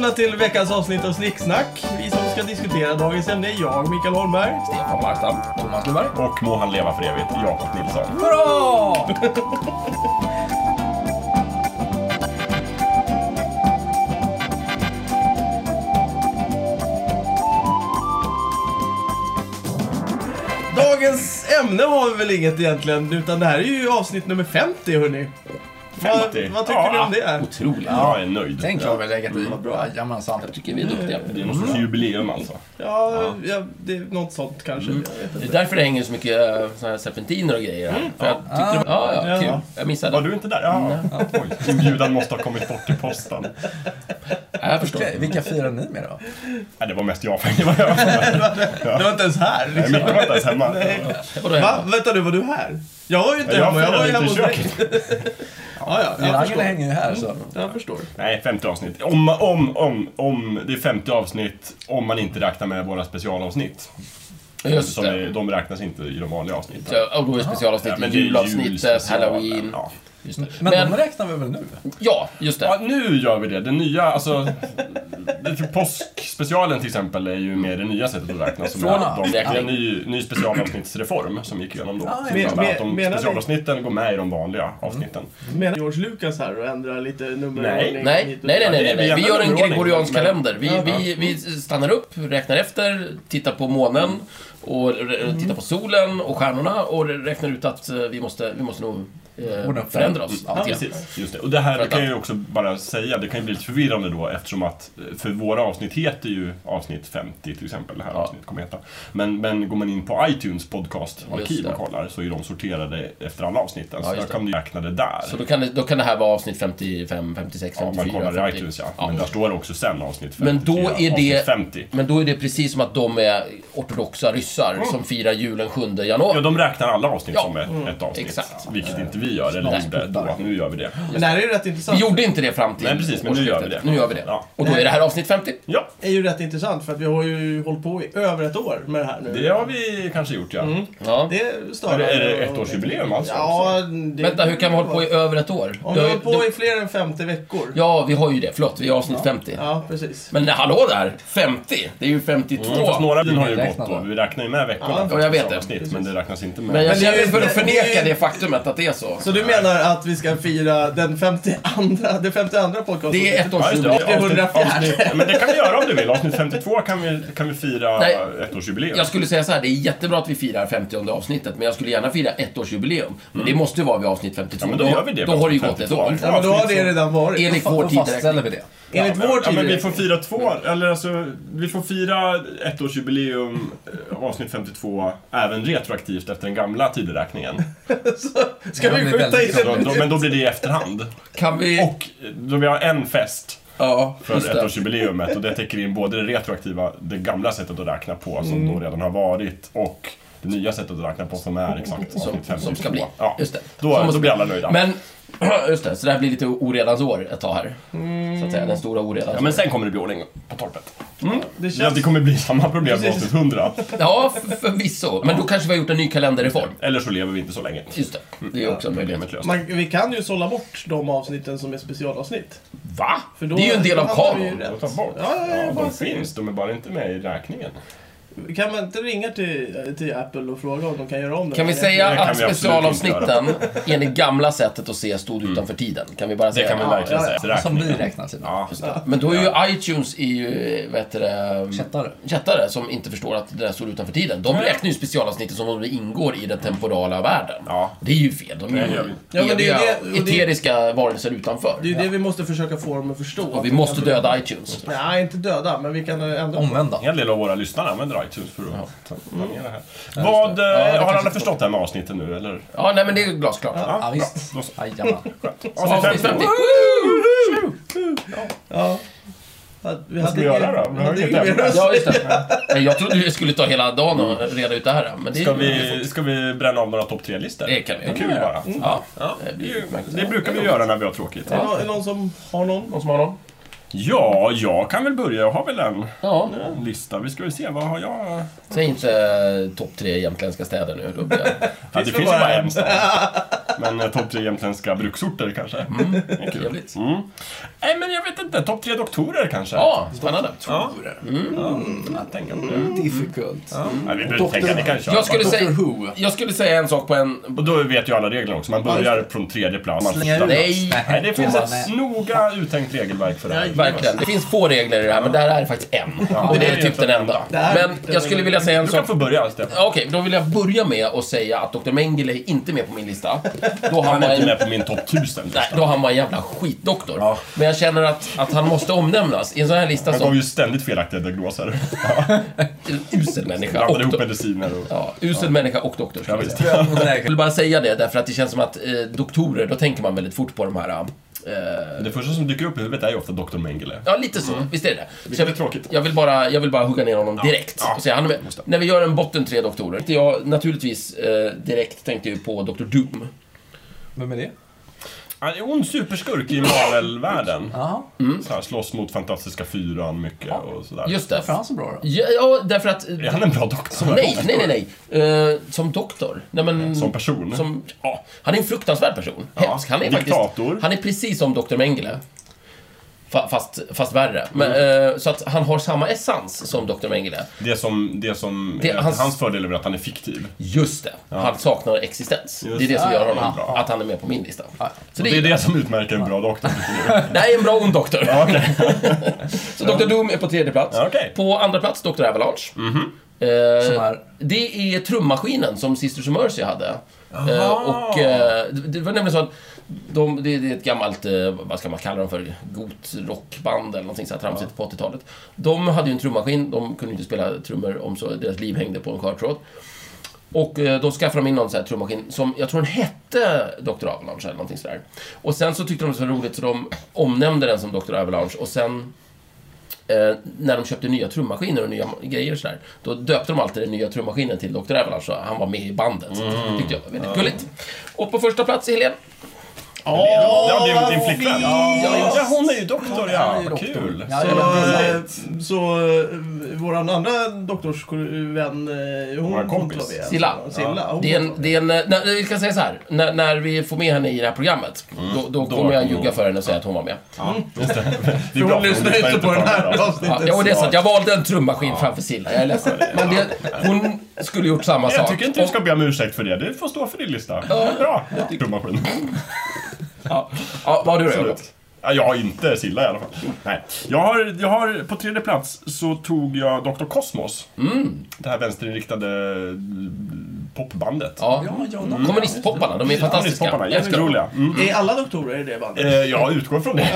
Välkomna till veckans avsnitt av Snicksnack. Vi som ska diskutera dagens ämne är jag, Mikael Holmberg. Stefan Barstam. Thomas Lundberg. Och må han leva för evigt, Jakob Nilsson. Hurra! Dagens ämne har vi väl inget egentligen, utan det här är ju avsnitt nummer 50 hörni. 50? Vad, vad tycker Ja. ni om det? Otroligt. Jag är nöjd. Tänk vad vi har legat i. Bra. Jajamensan. Jag tycker vi är duktiga. Det är någon sorts jubileum alltså. Ja, ja, det är något sånt kanske. Mm. Jag vet Det är inte. därför det hänger så mycket äh, såna här serpentiner och grejer här. För jag tyckte var... Ja, ja, Ja. kul. Jag missade. Var du inte där? Ja. Oj, inbjudan måste ha kommit bort i posten. Ja, jag förstår. Okej, vilka firar ni med då? Nej, det var mest jag. Det var jag. Det var inte ens här Nej, liksom. Micke var inte ens hemma. Nej. Vadå Va? hemma? Vänta nu, var du här? Jag var ju inte Jag hemma, jag var ju hemma hos dig. Ja, ja, jag hänger ju här så. Jag förstår. Nej, 50 avsnitt. Om, om, om, om det är 50 avsnitt om man inte räknar med våra specialavsnitt. Just Som det. är, de räknas inte i de vanliga avsnitten. Så, och då är det är julavsnittet, julspecialen, halloween. Ja. Men, Men, de räknar vi väl nu? ja, just Ja, det. nu gör vi det. Det nya, alltså... det- Påskspecialen till exempel är ju mer det nya sättet att räkna. Som är de, det är en ny, ny specialavsnittsreform som gick igenom då. Ah, ja. innebär Men- att de ni- specialavsnitten går med i de vanliga avsnitten. Menar George Lucas här och ändrar lite nummerordning? Nej. Nej, och nej, nej, nej, nej, nej. Vi gör en gregoriansk men- kalender. Vi, Ja. vi, vi stannar upp, räknar efter, tittar på månen och re- tittar på solen och stjärnorna och räknar ut att eh, vi måste, vi måste nog eh, förändra oss. Ja, lite grann. precis. Just det. Och det här det kan jag ju också bara säga, det kan ju bli lite förvirrande då eftersom att eh, för våra avsnitt heter ju avsnitt 50 till exempel, det här Ja. avsnittet kommer heta. Men, men går man in på iTunes podcastarkiv och kollar så är de sorterade efter alla avsnitten. Ja, så där det. kan du räkna det där. Så då kan, det, då kan det här vara avsnitt 55, 56, Ja, man 54, kollar i 50. iTunes ja. Ja. Men där står det också sen avsnitt 54, Men då är det- 50. Men då är det precis som att de är ortodoxa ryssar som firar julen 7 Ja, januari. de räknar alla avsnitt Ja. som ett, ett avsnitt. Exakt. Vilket inte vi gör, eller Nej. gjorde då. Nu gör vi det. Men det här är ju rätt Vi intressant. gjorde inte det fram till Nej, precis, men nu gör vi det. Nu gör vi det. Ja. Och då är det här avsnitt 50. Ja, Det är ju rätt intressant för att vi har ju hållit på i över ett år med det här nu. det har vi kanske gjort ja. Ja. Det är det, är det ett årsjubileum alltså? Ja, det... Vänta, hur kan vi hålla på i över ett år? Om Det vi har hållit på det- i fler än 50 veckor. Ja, vi har ju det. Förlåt, vi är avsnitt 50. Ja, precis. Men hallå där! 50! Det är ju 52. Mm, fast några har ju gått Räknar då. Vi räknar ju med veckorna. Ja, för jag vet det. avsnitt, men det räknas inte med. Men jag det det är förneka det faktumet att det är så. Så du menar att vi ska fira den 52, det 52 podcasten? Det är ett Ja, just det. årsjubileum. Det är 104. Avsnitt- Men det kan vi göra om du vill. Avsnitt 52 kan vi, kan vi fira Nej. ettårsjubileum. Jag skulle säga så här, det är jättebra att vi firar 50 avsnittet, men jag skulle gärna fira ettårsjubileum. Men det måste ju vara vid avsnitt 52. Mm. Ja, men då gör vi det Då har det ju gått ett 52. år. Ja, men då har det redan varit. Enligt Då vår fastställer tideräkning. vi det. Enligt men, vår ja, men vi tid. får fira två, eller alltså, vi får fira ettårsjubileum, eh, avsnitt 52, även retroaktivt efter den gamla tideräkningen. Ska Ja, vi det skjuta Så, in då, men då blir det i efterhand. Kan vi... Och då vi har en fest Ja, för det. ettårsjubileumet och det täcker in både det retroaktiva, det gamla sättet att räkna på som Mm. då redan har varit och det nya sättet att räkna på som är exakt Som, avsnitt 52. som ska bli. Ja. Just det. Då, Så måste då blir alla nöjda. Men, just det, så det här blir lite oredans år ett tag här. Så att säga, den stora oredans Ja, men sen kommer det bli ordning på torpet. Det Ja, känns... det kommer bli samma problem Precis. avsnitt 100. Ja, förvisso. Men då kanske vi har gjort en ny kalenderreform. Eller så lever vi inte så länge. Just det, det är också en möjlighet. Man, vi kan ju sålla bort de avsnitten som är specialavsnitt. Va? För då, det är ju en del av kanon. Ja, ja, ja, bara de finns, de är bara inte med i räkningen. Kan man inte ringa till, till Apple och fråga om de kan göra om det? Kan vi Det säga kan att vi specialavsnitten enligt gamla sättet att se stod utanför tiden? Kan vi bara Det säga kan vi verkligen ja, säga. Som vi räknar till. Ja, det. Men då är ju iTunes är ju, vad heter det, Kättare. kättare som inte förstår att det där står utanför tiden. De räknar ju specialavsnittet som om det ingår i den temporala världen. Ja. Det är ju fel. De är Det ju. Ja, men det är det- det- eteriska varelser utanför. Det är ju det vi måste försöka få dem att förstå. Och vi måste döda iTunes. Nej, inte döda, men vi kan ändå... Omvända. En hel del av våra lyssnare använder iTunes för att här. Ja, Vad, det. eh, Ja, det har alla förstått det här med avsnitten nu, eller? Ja, nej men det är glasklart. Ja, visst. Då så. Jajamän. Avsnitt Avsnitt 50. 50. Ja. Ja, Vi Vad ska vi göra då? Vi har hade inget ämne. Ja, just det. Jag trodde det skulle ta hela dagen att reda ut det här. Men det Ska vi, ska vi bränna av några topp tre-listor? Det kan vi Det är kul göra. bara. Ja, Ja, det det brukar vi göra när vi har tråkigt. Är det någon, är det någon som har någon? Någon som har någon? Ja, jag kan väl börja. Jag har väl en Ja, lista. Vi ska väl se, vad har jag? säg inte eh, topp tre jämtländska städer nu. Då blir jag... Ja, det finns ju bara en. en stad. Men eh, topp tre jämtländska bruksorter kanske. Mm. Det är kul. Trevligt. Mm. Nej, men jag vet inte. Topp tre doktorer kanske? Ja, spännande. Ja. Mm. Jag tänker på det. Difficult. Ja, vi behöver tänka, ni kan köra. Jag skulle, säga, Who. jag skulle säga en sak på en... Och då vet ju alla reglerna också. Man börjar från tredje plats. Man. Nej, Nej, det finns ett noga uttänkt regelverk för det här. Verkligen. Det finns få regler i det här, men det här är faktiskt en. Och det är typ den enda. Men jag skulle vilja säga en Du kan sak. få börja. Ja, Okej, då vill jag börja med att säga att Dr. Mengele är inte med på min lista. Då har Han man är inte med på min topp 1000. nej, då har man en jävla skitdoktor. Ja. Men jag känner att, att han måste omnämnas i en sån här lista Han gav som ju ständigt felaktiga diagnoser. en usel människa. Blandade ihop mediciner och... ja, usel människa och doktor. Ja, jag. Jag vill bara säga det därför att det känns som att eh, doktorer, då tänker man väldigt fort på de här... Eh, Det första som dyker upp i huvudet är ju ofta Dr. Mengele. Ja, lite så. Visst är det Vilket så jag, är tråkigt. jag, vill bara, jag vill bara hugga ner honom direkt. Ja. Och säga, han. När vi gör en botten tre doktorer, jag naturligtvis eh, direkt tänkte ju på Dr. Doom. Vem är det? Han är ond superskurk i Marvel-världen. Så här, slåss mot Fantastiska Fyran mycket och sådär. Just det. Varför är han så bra då? Ja, ja därför att... Är han en bra doktor? Nej, nej, nej, nej. Eh, som doktor. Nej, men, Som person? Som, ja, han är en fruktansvärd person. Ja. Hemsk. Han är Diktator. faktiskt... Han är precis som Dr. Mengele. Fa- Fast, fast värre. Men, Mm. eh, så att han har samma essens som Dr. Mengele. Det som, det som Det- är hans- hans... fördel är väl att han är fiktiv. Just det. Han saknar existens. Just det är det som det. gör Ja, honom ja. att han är med på min lista. Ja. Så Och det är det som utmärker en bra doktor? Det är en bra ond doktor. Ja. Så Dr. Doom är på tredje plats. Ja, okej. På andra plats Dr. Avalanche. Eh, Som är? Det är trummaskinen som Sisters of Mercy hade. Eh, och eh, det det var nämligen så att de, det, det är ett gammalt, eh, vad ska man kalla dem för, gotrockband eller någonting så här tramsigt på 80-talet. De hade ju en trummaskin, de kunde inte spela trummor om så deras liv hängde på en skör tråd. Och då skaffade de in någon sån här trummaskin som, jag tror den hette Dr. Avalanche eller någonting sådär. Och sen så tyckte de det var så roligt så de omnämnde den som Dr. Avalanche och sen eh, när de köpte nya trummaskiner och nya grejer och sådär, då döpte de alltid den nya trummaskinen till Dr. Avalanche så han var med i bandet. Så det tyckte jag var väldigt gulligt. Och på första plats är Helene. Ja, din, din flickvän? Ja, Ja, hon är ju doktor, ja. Hon är ju Vad doktor. kul. Ja, Så, ja, eh, så eh, våran andra doktorsvän, eh, hon Vår kompis. Silla. Silla. hon Det är en, kontrollerar. det är en, när, vi kan säga så här, när, när vi får med henne i det här programmet, då, då Då kommer jag ljuga för henne och säga att hon var med. Just det. Det är bra, hon lyssnar inte på den här avsnittet. Ja, det är sant. Jag valde en trummaskin framför Silla. Jag är ledsen. Men det, hon skulle gjort samma sak. Jag tycker inte du ska be om ursäkt för det. Du får stå för din lista. Det är bra. Trummaskin. Ja, ja, vad har du då. Ja, jag har inte Silla i alla fall. Nej. Jag har, jag har, på tredje plats så tog jag Dr. Cosmos. Det här vänsterinriktade mm, popbandet. Ja. Ja, ja, de- Kommunistpopparna, de är fantastiska. Dem. jätteroliga. Mm. Är alla doktorer i det bandet? Eh, jag utgår från det.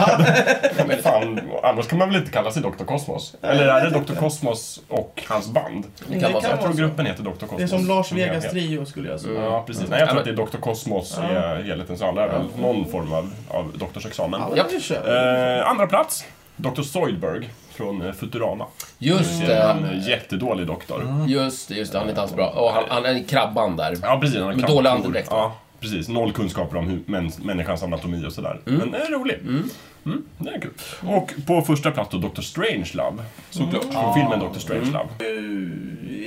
Men fan, annars kan man väl inte kalla sig Dr. Cosmos? Eller är det Dr. Cosmos och hans band? Det kan. Jag tror gruppen heter Dr. Cosmos. Det är som Lars Vegas trio skulle jag säga. Ja, precis. Nej, jag tror att det är Dr. Cosmos är helheten, så alla någon form av, av doktorsexamen. Ja. Eh, andra plats, Dr. Zoidberg från eh, Futurama. Just En det. eh, jättedålig doktor. Just det, just det. Han är inte alls bra. Och han, han är krabban där. Ja, precis. Han har Med dålig andedräkt? Ja, precis. Noll kunskaper om hur, mäns, människans anatomi och sådär. Men det är rolig. Mm, det är kul. Och på första plats då Dr. Strangelove. Såklart. Från filmen Dr. Strangelove.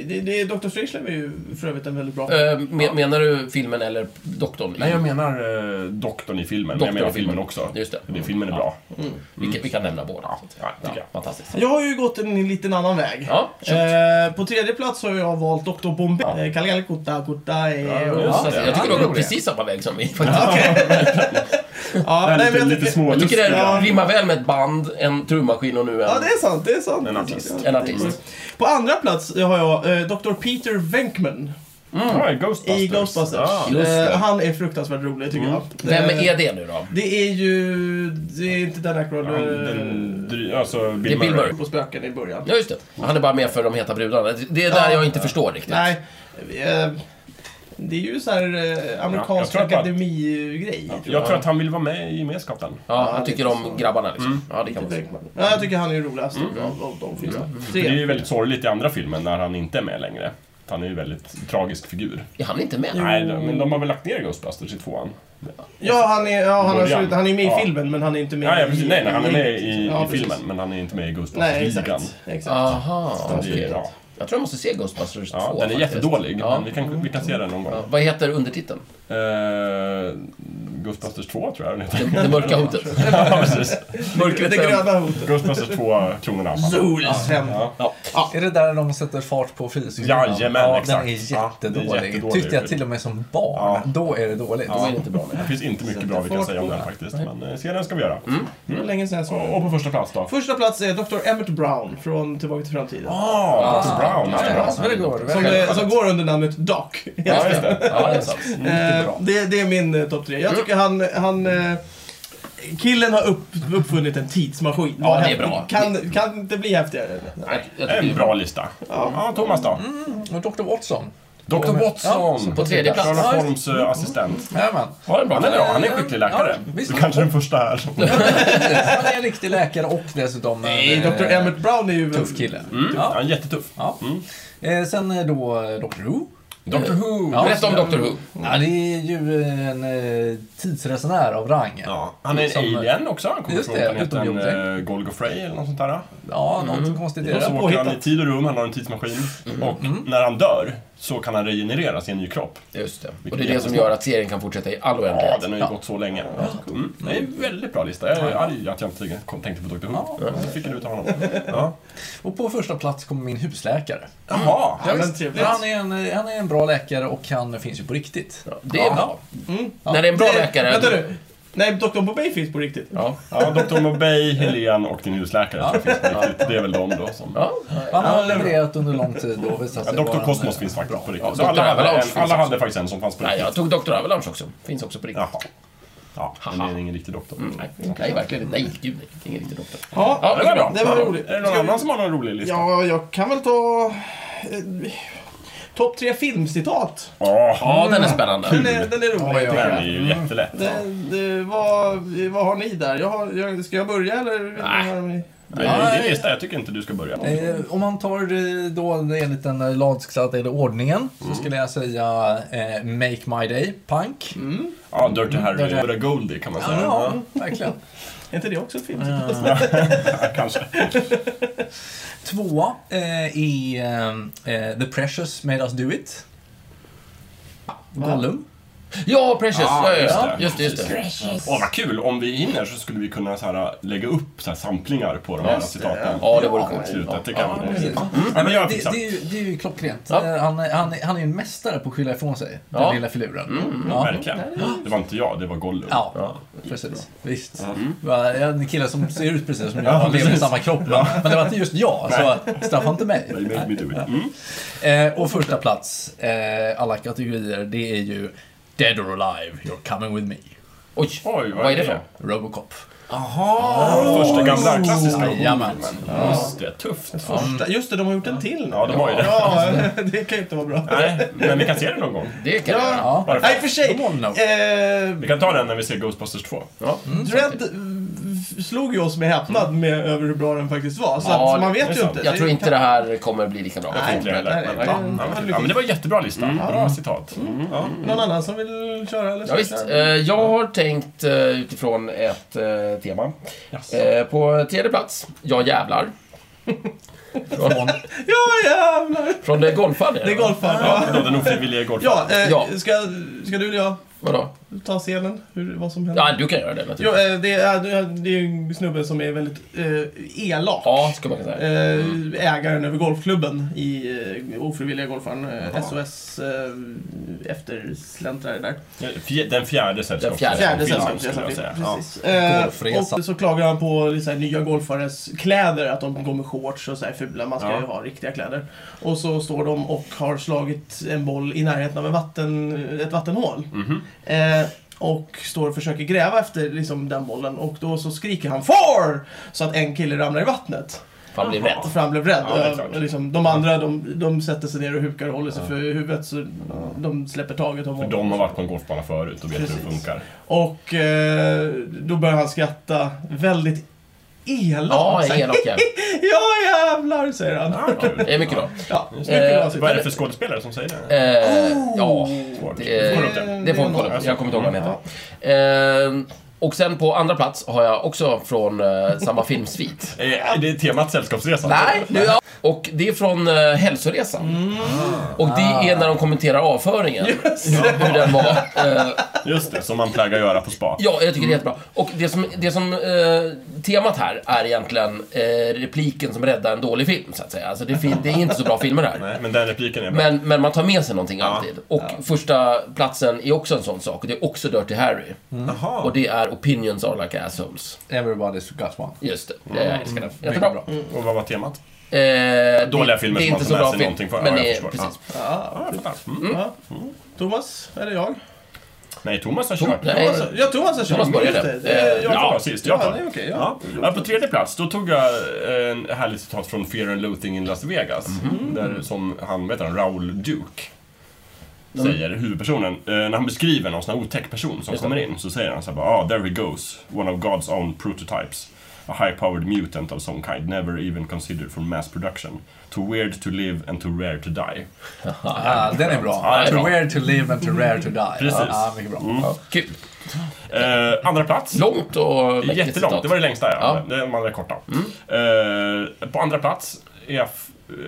Det, det, Dr. Strangelove är ju för övrigt en väldigt bra... Eh, men, menar du filmen eller doktorn? i- Nej, jag menar eh, doktorn i filmen. men Doktorn jag menar i filmen. också. Just det. För filmen är bra. Vi, kan, vi kan nämna båda. Ja, ja, jag. fantastiskt. Jag har ju gått en liten annan väg. Ja, Eh, på tredje plats har jag valt Dr. Bombay. Eh, Kalle Kutta Kutta. Ja, jag tycker du har Ja, gått precis samma väg som vi. Ja, Det är nej, lite, men jag lite tycker- små Jag Ja. rimmar väl med ett band, en trummaskin och nu en, Ja, det är sant. Det är sant. En artist. en artist. På andra plats har jag eh, Dr. Peter Venkman Ja, i Ghostbusters. i Ghostbusters. Ja. Eh, han är fruktansvärt rolig tycker jag. Vem Eh, är det nu då? Det är ju... Det är inte Dan Aykroyd. Ja, eh, den, alltså Bill, Det är Bill Murray. Murray. på spöken i början. Ja, just det. Han är bara med för de heta brudarna. Det är där Ja. jag inte förstår riktigt. Nej. Eh, det är ju så här eh, jag amerikansk tror att bara- akademi-grej. Jag tror att han vill vara med i gemenskapen. Ja, han tycker om grabbarna liksom. Ja, det kan man säga. Ja, jag tycker han är roligast av, av de fyra. Det är ju väldigt sorgligt i andra filmen när han inte är med längre. Han är ju väldigt tragisk figur. Är han inte med? Nej, men de har väl lagt ner Ghostbusters i tvåan? Ja, han är, ja, han, har, han är med i Ja. filmen, men han är inte med Ja, ja, precis. Nej, nej, han är med i- i, ja, i filmen, men han är inte med i Nej, Ghostbusters-ligan. exakt. exakt. Aha, Det ja. Jag tror jag måste se Ghostbusters 2 Ja, den är faktiskt. jättedålig, Ja. men vi kan, vi kan se den någon gång. Ja, vad heter undertiteln? Eh, Ghostbusters 2 tror jag den heter. Det, det mörka hotet. ja, precis. Mörkret Det gröna hotet. Ghostbusters 2, Kronorna. Sols hem. Ja. Är det där de sätter fart på fritidsgården? Jajamän, ja, exakt. Den är Ja, det är jättedålig. jättedålig. Tyckte jag till och med som barn. Ja. Då är det dåligt. Då är det inte bra. Nej. Det finns inte mycket bra vi kan säga om den faktiskt, men eh, se den ska vi göra. Det var länge sedan jag såg Och, och på första plats då? Första plats är Dr. Emmett Brown från Tillbaka till framtiden. Ah, Dr. Brown. Ja, Ja, ja, så det går. Som, eh, som går under namnet Doc. ja, just det. Ja, det är. Eh, det, det är min eh, topp tre. Jag tycker han... han eh, killen har upp, uppfunnit en tidsmaskin. Ja, det är bra. Kan, kan inte bli häftigare. Nej, det En bra lista. Ja, Thomas då? Och Dr. Watson. Dr. Watson. På tredje plats. Sherlock Holmes eh, assistent. Jajamän. Det bra. Han är bra, han är en skicklig läkare. Ja, visst. Du kanske är den första här. Han är en riktig läkare och dessutom Nej, en Dr. eh, Emmett Brown är ju... tuff kille. Mm, Ja. han är jättetuff. Ja. Eh, sen eh, då eh, Dr. Who. Dr. Who. Ja. Berätta om Dr. Who. Ja, det är ju en eh, tidsresenär av rang. Ja, han är en Som- alien också. Han kommer från det, planeten uh, Golgofrey eller något sånt där. Ja, något konstigt är Och så det. åker han i tid och rum, han har en tidsmaskin. Och när han dör så kan han regenereras i en ny kropp. Just det. Och det är det som gör att serien kan fortsätta i all Ja, oändlighet. den har ju gått så länge. Mm. Det är en väldigt bra lista. Jag är arg att jag inte tänkte på Dr. Who. Så fick jag ut av honom. Ja. Och på första plats kommer min husläkare. Jaha, Ja, ja, men. Han är, en, han är en bra läkare och han finns ju på riktigt. Ja, det är bra. Mm. När det är en bra Det- läkare... Vänta nu. Nej, Dr. Bobay finns på riktigt. Ja. Ja, Dr. Mobay, Helen och din husläkare jag finns på riktigt. Det är väl de då som... Ja. Han har levererat under lång tid och visat Ja, Dr. Kosmos eh, finns faktiskt på Ja, riktigt. Alla, hade, alla hade faktiskt en som fanns på Nej, riktigt. jag tog Dr. Avalanche också. Finns också på riktigt. Jaha. Ja, men det är ingen riktig doktor. Mm, nej, nej, verkligen inte. Nej, gud nej. Ingen riktig doktor. Ja, Ja, Det var bra. det var roligt. Är det någon annan som har någon rolig lista? Ja, jag kan väl ta... Eh, Topp tre filmcitat. Ja, den är spännande. Den är, den är rolig. Tycker den är ju jättelätt. Det, det, vad, vad har ni där? Jag har, jag, ska jag börja eller? Nej. mig? Det är din lista, jag tycker inte du ska börja. Eh, om man tar eh, då enligt den eh, lagstadgade ordningen så skulle jag säga eh, Make My Day, Punk. Ja, Dirty Harry Dirty- Goldie kan man säga. Ja, verkligen. Är inte det också ett filmcitat? Ja, kanske. Två eh, är eh, The Precious Made Us Do It. Gollum. Ja, Precious! Ah, ja, just ja, det. just det. Just det. Åh, vad kul! Om vi hinner så skulle vi kunna så här, lägga upp så här, samplingar på de här Just citaten. Ja, det vore coolt. slutet, det Ja. kan Ja, vi. Ja, men jag det, är ju, det är ju klockrent. Ja. Eh, Han, är- han, han är ju en mästare på att skylla ifrån sig, den Ja. lilla filuren. Mm, ja. Verkligen. Det var inte jag, det var Gollum. Ja, precis. Visst. Va, Jag är en kille som ser ut precis som jag, Ja, han lever i samma kropp. Men, men det var inte just jag, så straffa inte mig. You make me do it. Mm. Eh, och första plats, eh, alla kategorier, det är ju Dead or Alive, You're coming with me. Oj, Oj, vad är det för? Robocop. Första gamla klassiska Jajamän. Just det, tufft. Första, just det, de har gjort en till nu. Ja, de har ju det. Ja, det kan ju inte vara bra. Nej, men vi kan se den någon gång. Det kan jag göra. Ja. Nej, för sig. Eh, Vi kan ta den när vi ser Ghostbusters 2. Ja. Dredd eh, slog ju oss med häpnad med över hur bra den faktiskt var. Så Ja, att man det vet ju sant. inte. Jag tror inte det här kommer bli lika bra. Nej. Inte jag heller. nej, Men, nej, ja, men- ja, men det var en jättebra lista. Bra citat. Ja. Någon annan som vill köra? Eller Ja, visst. Eh, jag har tänkt eh, utifrån ett eh, tema. Eh, på tredje plats, Jag jävlar. Från, Ja, jävlar! från det golfade. Det är golfaren. Ja, den ofrivillige golfaren. ja, eh, Ja. Ska, ska du eller jag Vadå? ta scenen? Hur, vad som händer? Ja, du kan göra det Jo, naturligtvis. eh, det, är, det är- en snubbe som är väldigt eh, elak. Ja, ska man kunna säga. Eh, ägaren över golfklubben i eh, ofrivilliga golfaren. Eh, SOS eh, eftersläntrare där. Den fjärde sällskapsresan. fjärde sällskapsresan. Ja. Precis. Eh, och så klagar han på här, nya golfares kläder, att de går med shorts och så här fula. Man ska Ja. ju ha riktiga kläder. Och så står de och har slagit en boll i närheten av en vatten, ett vattenhål. Mhm. Eh, och står och försöker gräva efter liksom, den bollen. Och då så skriker han FAR! Så att en kille ramlar i vattnet. Fan, blev rädd. För han blev rädd. Ja, Eh, liksom, de andra de, de sätter sig ner och hukar och håller sig för huvudet. Så de släpper taget om För de har varit på en golfbana förut och vet hur det Precis. funkar. Och eh, då börjar han skratta väldigt elak. Ja, elak ja. ja jävlar, säger han. Ja, ja, Det är mycket bra. Ja, mycket bra Vad är det för skådespelare som säger det? Eh, ja, Svårt. det, det? det får vi kolla upp. Jag kommer inte ihåg vad han heter. Och sen på andra plats har jag också från eh, samma filmsvit. Är det temat Sällskapsresan? Nej, nu, ja. Och det är från eh, Hälsoresan. Och det är när de kommenterar avföringen. Hur, hur den var. Eh, Just det, som man plaggar göra på spa. ja, jag tycker det är jättebra. Och det som, det som eh, temat här är egentligen eh, repliken som räddar en dålig film, så att säga. Alltså det, fin- det är inte så bra filmer här. Nej, men den repliken är bra. Men, men man tar med sig någonting alltid. Och första platsen är också en sån sak. Och det är också Dirty Harry. Jaha. Och det är Opinions are like assholes. Everybody's got one. Just det, jag älskar den. Jättebra. Mycket bra. Och vad var temat? Eh, Dåliga det, filmer det är som inte man så tar med sig film. någonting för. Men Ja, jag är, förstår. precis. Ja, Ja, jag fattar. Mm. ja. Thomas, eller jag? Nej, Thomas har kört. nej, Thomas, ja, Thomas har kört. Thomas började. Eh, Ja. sist. Jag Ja, okej, ja. ja. På tredje plats, då tog jag en härlig citat från Fear and Loathing in Las Vegas. Mhm. Där som han, heter han, Raoul Duke säger, huvudpersonen, eh, när han beskriver någon sån här otäck person som Just det. kommer in, så säger han så här bara, ah, there he goes, one of God's own prototypes. A high-powered mutant of some kind, never even considered for mass production. Too weird to live and too rare to die. Ah, den är bra. Ja, det är to bra. where to live and to rare to die. Precis. Ja, mycket bra. Mm. Kul. Eh, andra plats. Långt och Jättelångt, det var det längsta ja. Ja. Det, de andra är korta. Eh, på andra plats är eh,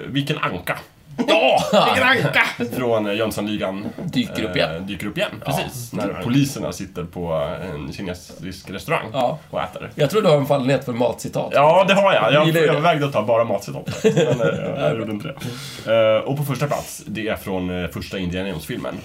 Vilken anka. Ja! Vilken anka! Från eh, Jönssonligan. Dyker upp igen. eh, dyker upp igen, precis. När poliserna sitter på en kinesisk restaurang Ja. och äter. Jag tror du har en fallenhet för matcitat. Ja, det har jag. Jag, Gillar ju jag det. vägde att ta bara matcitat. Men eh, jag gjorde inte det. Och på första plats, det är från första Indiana Jones-filmen.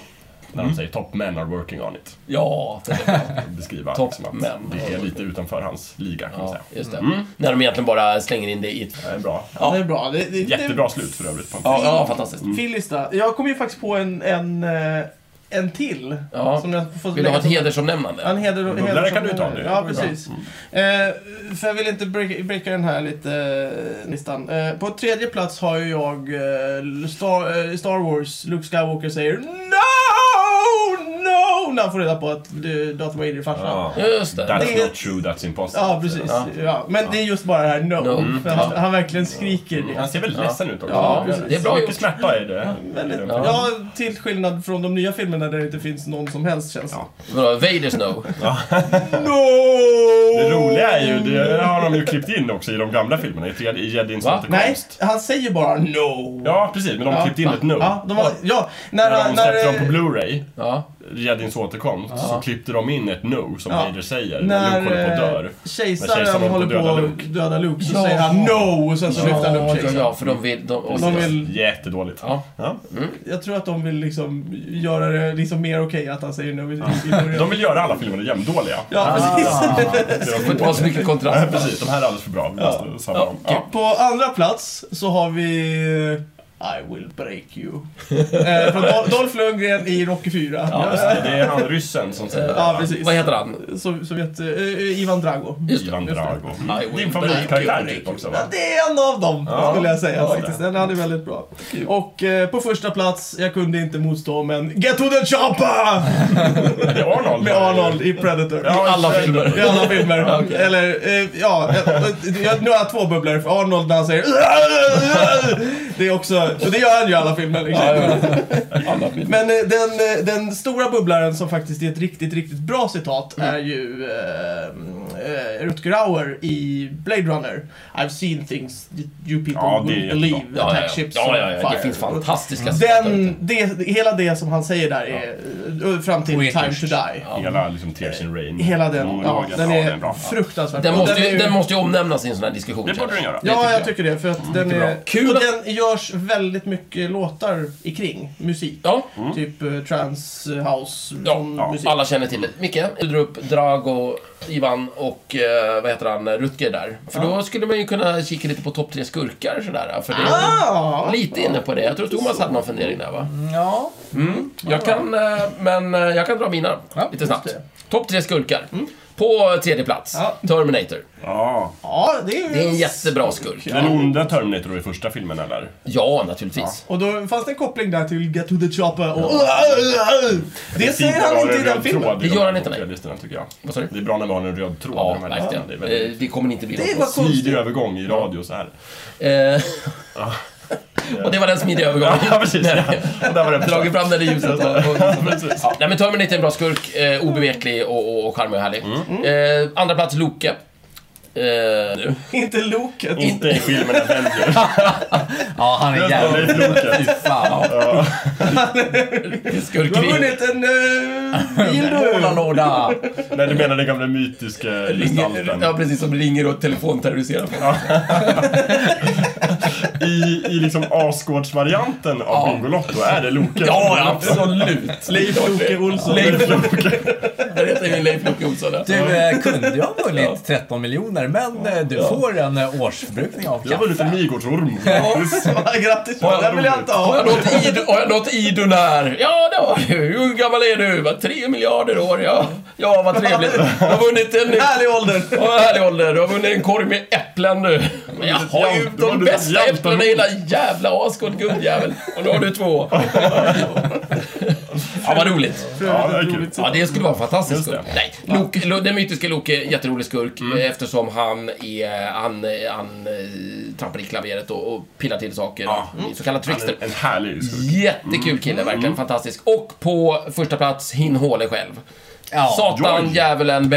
När de säger “Top men are working on it”. Ja, det är bra. Beskriva Top liksom att men. det är lite utanför hans liga, kan man säga. just det. När de egentligen bara slänger in det i ett... Det är bra. Ja, det är bra. Det, det, Jättebra slut för övrigt. På en Ja, ja fantastiskt. Mm. Fin lista. Jag kom ju faktiskt på en, en, eh, en till. Ja. Som jag får Vill du ha ett som- hedersomnämnande? En heder, Bubblare heder kan du ta nu. Ja, Det precis. Eh, för jag vill inte breaka, breaka den här lite, eh, listan. Eh, på tredje plats har ju jag eh, Star, eh, Star Wars. Luke Skywalker säger No! När han får reda på att eh, Darth Vader är farsan. Ja. Just det. That's Det är- not true, that's impossible. Ja, precis. Ja. Ja. Men det är just bara det här no. För Mm. han, han verkligen skriker det. Han ser väldigt Ja. ledsen ut också. Ja, det är bra Mycket smärta är det. Väldigt, Ja. ja. till skillnad från de nya filmerna där det inte finns någon som helst känsla. Vadå, Vaders no? No! Det roliga är ju, det har de ju klippt in också i de gamla filmerna, i Jedins Va? Nej, återkomst. han säger bara no. Ja, precis, men de har Ja, klippt in ett no. Ja, de har, ja när, När de släppte när, dem på Blu-ray, Ja. Jedins återkomst, så klippte de in ett no som Ja. Vader säger. när Luke håller på att dör. eh, När kejsaren håller på döda att Luke. döda Luke så Ja. säger han no och sen så lyfter han upp Ja, kejsaren. ja, för de vill... De, och De vill, Jättedåligt. Ja. Ja. jag tror att de vill liksom göra det liksom mer okej att han säger no i. De vill göra alla filmerna jämndåliga. Ja, precis. Det Det får inte vara så mycket Ja, kontrast. precis. De här är alldeles för bra. Vi måste Ja. Ja. På andra plats så har vi I will break you. eh, från Dol- Dolph Lundgren i Rocky 4. Ja, Just det, det är han ryssen som säger det. Ja, precis. Vad heter han? So Sovjet, eh, Ivan Drago. Just det. Ivan. Drago. Din favoritkaraktär typ också Ja, va? det är en av dem, Ja, skulle jag säga ja, faktiskt. Den hade väldigt bra. Och eh, på första plats, jag kunde inte motstå, men Get to the chopper! Det är Arnold. Med Arnold i Predator. Ja, I alla filmer. I alla filmer. Ja, okej. Eller, eh, ja, jag, jag, nu har jag två bubblor. För Arnold när han säger Det är också, och det gör han ju i alla filmer. Liksom. Alla filmer. Men eh, den, eh, den stora bubblaren som faktiskt är ett riktigt, riktigt bra citat är ju eh, eh, Rutger Hauer i Blade Runner. I've seen things that you people Ja, det är will jättebra. believe Ja, attack ja, ships ja, on ja, ja. fire. Det finns fantastiska citat Den, ute. det, hela det som han säger där är eh, fram till Poetiskt. Time to Die. Hela liksom Tears in Rain. Hela den, ja, monologen. den Ja, är bra. fruktansvärt Den bra. måste, ju, den måste ju omnämnas i en sån här diskussion. Det borde den göra. Ja, jag tycker det. För att den Mycket är... Kul Och att- den görs väldigt mycket låtar i kring musik. Ja, Typ uh, trance, uh, house, Ja, ja, musik. alla känner till det. Micke, du drar upp Drago, Ivan och eh, vad heter han, Rutger där. För då skulle man ju kunna kika lite på topp tre skurkar sådär. För det är Ah! lite inne på det. Jag tror Thomas hade någon fundering där va? Ja. Mm. Jag kan, eh, men eh, jag kan dra mina Ja, lite snabbt. just Topp tre skurkar. På tredje plats, Ja. Terminator. Ja. Ja, det är ju... Det är en jättebra skurk. Den onda Terminator i första filmen, eller? Ja, naturligtvis. Och då fanns det en koppling där till Get to the Chopper och... Det säger han inte i den filmen. Det gör han inte, nej. Listorna, tycker jag. Vad sa du? Det är bra när vi har en röd tråd Ja, i de här listorna. verkligen. Det är väldigt Eh, Det kommer inte bli Det något. var smidig konstigt. övergång i radio så här. Eh, Och det var den smidiga övergången. Ja, precis. Ja. Och där var det Dragit fram den i ljuset. Ja, nej, men Terminator är en bra skurk. Eh, obeveklig och, och, och charmig och härlig. Eh, andra plats, Loke. Nu. Inte Loket. Inte i filmen Avengers. Ja, han är jävligt... Leif Loke. Fy fan. Skurk Du har vunnit en uh, bil du. Nej, du menar den gamla mytiska gestalten. Ja, precis. Som ringer och telefonterroriserar folk. I, I liksom Asgårdsvarianten av Bingolotto är det Loke. Ja, absolut. Leif Loke Olsson. Leif Loke. Där heter ju Leif Loke Olsson. ja. Du eh, kunde ju ha vunnit 13 miljoner, men eh, du får en eh, årsförbrukning av Jag har vunnit en kaffe. Midgårdsorm. Grattis! Har jag Den vill jag inte Har ha. jag nått har jag nått Idun här? Ja, det har du. Hur gammal är du? Tre miljarder år, ja. Ja, vad trevligt. Du har vunnit en... Härlig ålder. Ja, härlig ålder. Du har vunnit en korg med äpplen nu. Men jag har ju de bästa äpplena i hela jävla Asgård, guldjävel. Och nu har du två. Ja, vad roligt. Ja, det är kul. Ja, det skulle vara en fantastisk skurk. Nej, Loke, Lo- den mytiska Loke, jätterolig skurk eftersom han är, han, han eh, trampar i klaveret och, och pillar till saker. Ja. Så kallad trickster. är en härlig skurk. Jättekul kille, verkligen fantastisk. Och på första plats, Hin Håle själv. Ja, Satan, djävulen,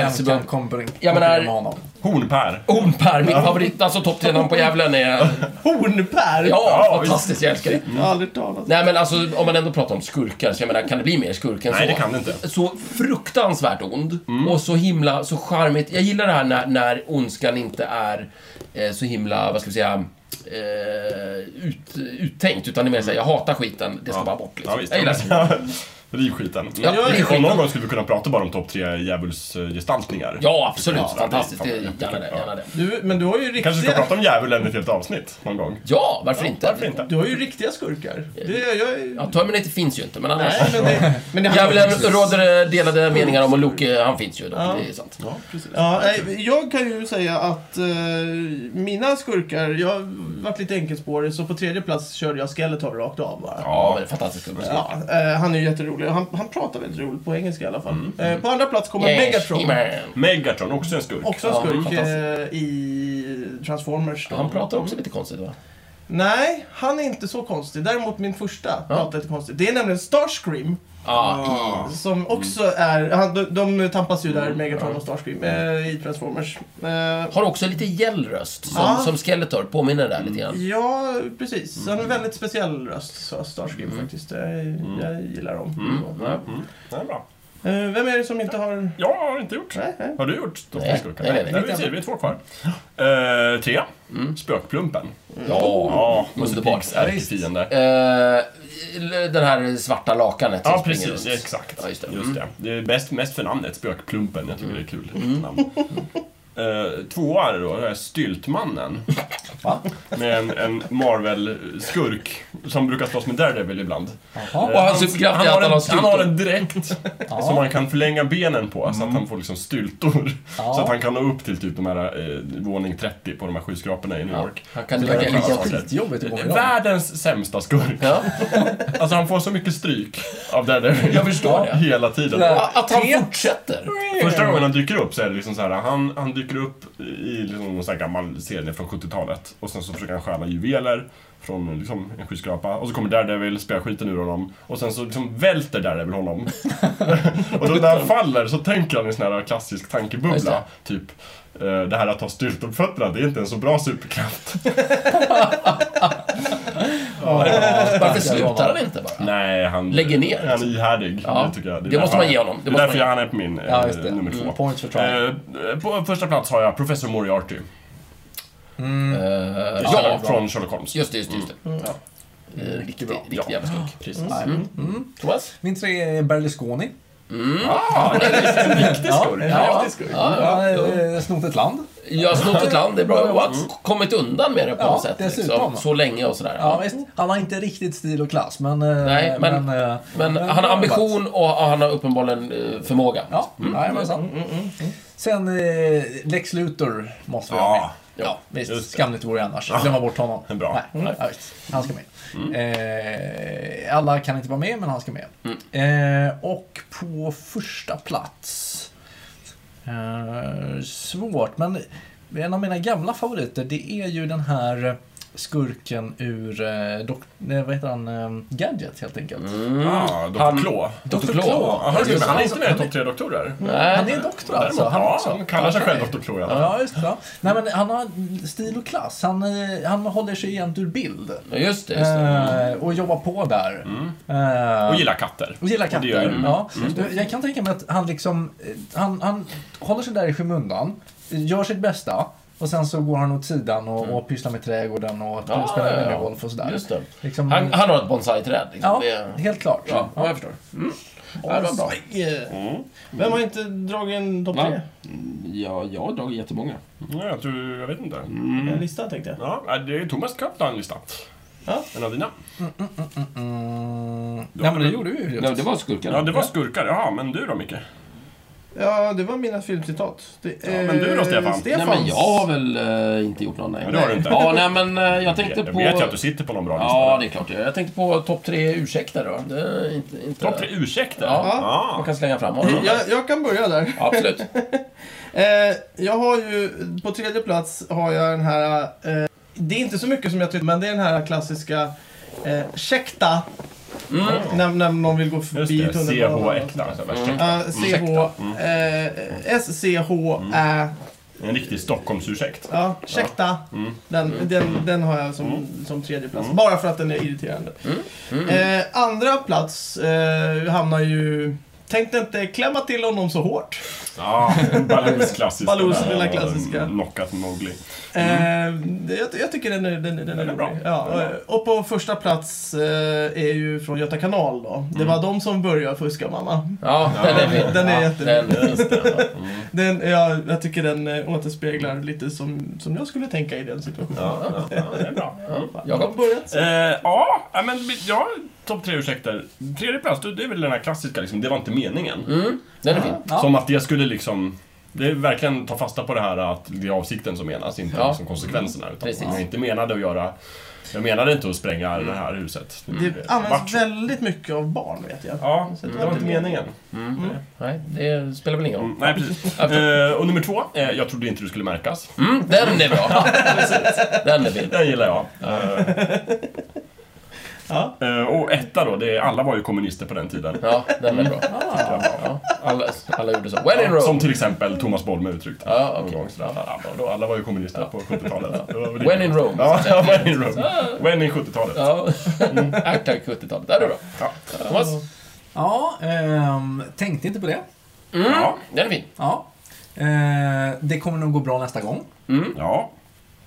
konkurrera Jag menar-? Hornpär. Hornpär, min favorit. Alltså topp tre namn på djävulen är... Hornpär. Ja, Ja, fantastiskt. Jag älskar det. Jag har aldrig talat. Nej, men alltså om man ändå pratar om skurkar, så jag menar, kan det bli mer skurk än så? Nej, det kan det inte. Så fruktansvärt ond och så himla, så charmigt. Jag gillar det här när, när ondskan inte är eh, så himla, vad ska vi säga, eh, ut, uttänkt. Utan det är mer såhär, jag hatar skiten, det ska bara bort. Liksom. Ja, visst. jag gillar det. Riv skiten. Ja, riv skiten. Någon gång skulle vi kunna prata bara om topp tre djävulsgestaltningar. Ja, absolut. Ja, Fantastiskt. det gärna det, gärna det. Du, men du har ju Kanske ska riktiga... prata om djävulen i ett helt avsnitt någon gång. Ja, varför inte? Varför inte? Du har ju riktiga skurkar. Det, jag, Ja, Terminator finns ju inte, men annars... Nej, men det... Men det Djävulen råder det delade meningar om och Loke, han finns ju. Då. Ja. Det är sant. Ja, precis. Ja, jag kan ju säga att eh, mina skurkar, jag har varit lite enkelspårig, så på tredje plats körde jag Skeletor rakt av bara. Ja, men fantastiskt. Ja, eh, han är ju jätterolig. Och Han, han pratar väldigt roligt på engelska i alla fall. Eh, på andra plats kommer Yes, Megatron. He-Man. Megatron, också en skurk. Också en Ja, skurk fantastiskt. eh, i Transformers. Då. Han pratar också lite konstigt, va? Nej, han är inte så konstig. Däremot min första pratar lite konstigt. Det är nämligen Starscream. Ja, Som också är... Han, de, de tampas ju där, Megatron och Starscream, eh, i Transformers. Eh. Har också lite gällröst, som, Ja. som Skeletor. Påminner där lite grann. Ja, precis. Han har en väldigt speciell röst, så Starscream faktiskt. Jag, jag gillar dem. Ja. Mm, det är bra. Eh, vem är det som inte har... Jag har inte gjort. Nej, nej. Har du gjort topp Nej, nej, nej, nej. vi ser, vi är två kvar. Uh, tre. Spökplumpen. Ja, Ja, underbart. Pigs ärkefiende. Eh, den här svarta lakanet Ja, precis. runt. Exakt. Ja, just det. Just Mm. det. Det är bäst, mest för namnet, Spökplumpen. Jag tycker det är kul namn. Uh, tvåa är det då, det är Styltmannen. Va? Med en, en Marvel-skurk som brukar slåss med Daredevil ibland. Jaha. Och hans superkraft han, är har att han har en, han har styltor. en dräkt som man kan förlänga benen på så att han får liksom styltor. Ja. Så att han kan nå upp till typ de här eh, våning 30 på de här skyskraporna i New Ja, York. han kan Det saker. skitjobbigt att gå med dem. Världens sämsta skurk. Ja, Alltså han får så mycket stryk av Daredevil. jag förstår det. Hela tiden. Nej. Att han fortsätter. Första gången han dyker upp så är det liksom så här, han, han dyker upp i liksom någon sån här gammal serie från 70-talet och sen så försöker han stjäla juveler från liksom en skyskrapa och så kommer Daredevil, spöar skiten ur honom och sen så liksom välter Daredevil honom. och då när han faller så tänker han i sån här klassisk tankebubbla, det. typ eh, det här att ha styrt upp fötterna, det är inte en så bra superkraft. Varför slutar han inte bara? Nej, han, Lägger ner. han är ihärdig. Ja, det tycker jag. det är måste man ge honom. Det Det är därför man han är på min eh, Ja, just det. nummer två. Mm, points for try. Eh, på första plats har jag Professor Moriarty. Mm. Eh, Ja, ja, från Sherlock Holmes. just det, just det. Just det. Mm. Ja. Eh, Riktig, bra. riktig jävla skurk. Precis. Nej. Mm. Thomas? Min tre är Berlusconi. Mm. Ah, det är en riktig Ja, skurk. ja. Ja, Ja, ja. eh, snott ett land. Jag har snott ett land, det är bra jobbat. Kommit undan med det på Ja, något sätt. Liksom. Så länge och sådär. Ja, visst. Han har inte riktigt stil och klass, men... Nej, men- eh, Men han har ambition och han har uppenbarligen förmåga. Ja, jajamensan. Sen eh, Lex Luthor måste vi ha med. Ja, Ja, visst. Skamligt vore det annars. Glömma bort honom. Bra. Nej, ja, visst. Han ska med. Eh, alla kan inte vara med, men han ska med. Eh, och på första plats... Eh, svårt, men en av mina gamla favoriter, det är ju den här skurken ur, eh, dok, eh, vad heter han, eh, Gadget helt enkelt. Ah, Dr. Han- Claw. Dr. Claw. Ja, han, är inte med i Han är- topp tre doktorer. Nej. Han är en doktor alltså. Däremot, Han, ja, också. han kallar sig själv. Dr. Claw i alla fall. Ja, just det. Ja. Nej, men han har stil och klass. Han, eh, han håller sig egentligen ur bild. Ja, Just det, just det. Eh, och jobbar på där. Eh, Och gillar katter. och gillar katter. gör ju- ja. Jag kan tänka mig att han liksom, eh, han, han håller sig där i skymundan, gör sitt bästa och sen så går han åt sidan och, och pysslar med trädgården och Ja, spelar ja, ja. minigolf och sådär. Just det. Liksom, Han, han har ett bonsai-träd. Liksom. ja, Det är- helt klart. ja, ja, jag förstår. Mm. Ja, det var bra. Oj. Vem har inte dragit en topp tre? Ja, jag har dragit jättemånga. Ja, jag tror, jag vet inte. En lista tänkte jag. Ja, det är Thomas Cup har en lista. Ja. En av dina. Mm, ja, men det gjorde vi ju. Nej, det var skurken. Ja, det var skurkar. Jaha, men du då Micke? Ja, det var mina filmcitat. Det, Ja, men du då, Stefan? Nej, Stefans. men jag har väl eh, inte gjort någon, nej. Ja, det har du inte. Ja, nej, men eh, jag tänkte Jag på... vet ju att du sitter på någon bra lista. Ja, det är klart. Jag tänkte på topp tre ursäkter då. Det inte... inte... Topp tre ursäkter? Ja. Man kan slänga fram honom. Jag, jag kan börja där. Absolut. Eh, jag har ju, på tredje plats har jag den här, eh, det är inte så mycket som jag tycker, men det är den här klassiska eh, Käkta. Mm. När, när någon vill gå Just förbi det, tunnelbanan. CH-äkta. Alltså, Mm. eh, S-C-H-Ä. En riktig Stockholmsursäkt. Ja, Käkta. Mm. Den, den, den har jag som, som tredje plats. Bara för att den är irriterande. Eh, andra plats eh, hamnar ju... Tänk dig inte klämma till honom så hårt. Ja, Baloos klassiska. Baloos lilla klassiska. Knockat Mowgli. Eh, det- jag, jag tycker den är, den, den är, Den är bra. Ja, eh, och på första plats eh, är ju från Göta kanal då. Det Mm. var de som började fuska mamma. Ja, den är fin. Den är ja, jättefin. den-. Mm. Den, ja, jag tycker den eh, återspeglar lite som, som jag skulle tänka i den situationen. Ja, ja, ja, det är bra. Jag har börjat. Eh, ja, men ja, topp tre ursäkter. Tredje plats, det är väl den här klassiska liksom, det var inte meningen. Mm, den är fin. Ja. Som att det skulle liksom... Det är verkligen ta fasta på det här att det är avsikten som menas, inte Ja. liksom konsekvenserna. Utan Precis. jag inte menade att göra... Jag menade inte att spränga det här huset. Det vart används väldigt mycket av barn vet jag. Ja, Så det det var inte meningen. Mm. Nej, det spelar väl ingen roll. Mm, nej, precis. Eh, och nummer två, eh, jag trodde inte du skulle märkas. Mm, den är bra. Den är fin. Den gillar jag. Eh, Ja. eh, och etta då, det är, alla var ju kommunister på den tiden. Ja, den är bra. Ah, Ja, alla, alla gjorde så. When in Rome. Som till exempel Thomas Bolme uttryckte. Ja, okej. gång sådär. Då, alla var ju kommunister på 70-talet. Det var väl When in Rome. Ja, ja, when in Rome. When in 70-talet. Ja, hashtag 70-talet. Där är du bra. Ja. Thomas? ja ehm, tänkte inte på det. Mm, Ja. den är fin. Ja. Eh, det kommer nog gå bra nästa gång. Mm. Ja.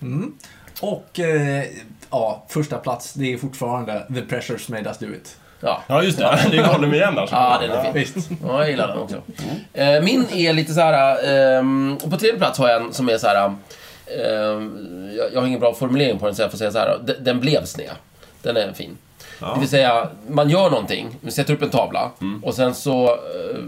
Mm. Och eh, ja, första plats, det är fortfarande The Pressures Made Us Do It. Ja. ja, just det. Det är Gollum igen där. Ja, den är fin. Visst. Ja, jag gillar den också. Eh, min är lite så här. ehm, på tredje plats har jag en som är så här. ehm, jag, jag har ingen bra formulering på den, så jag får säga så här. Den, den blev sned. Den är fin. Det vill säga, man gör någonting, man sätter upp en tavla och sen så eh,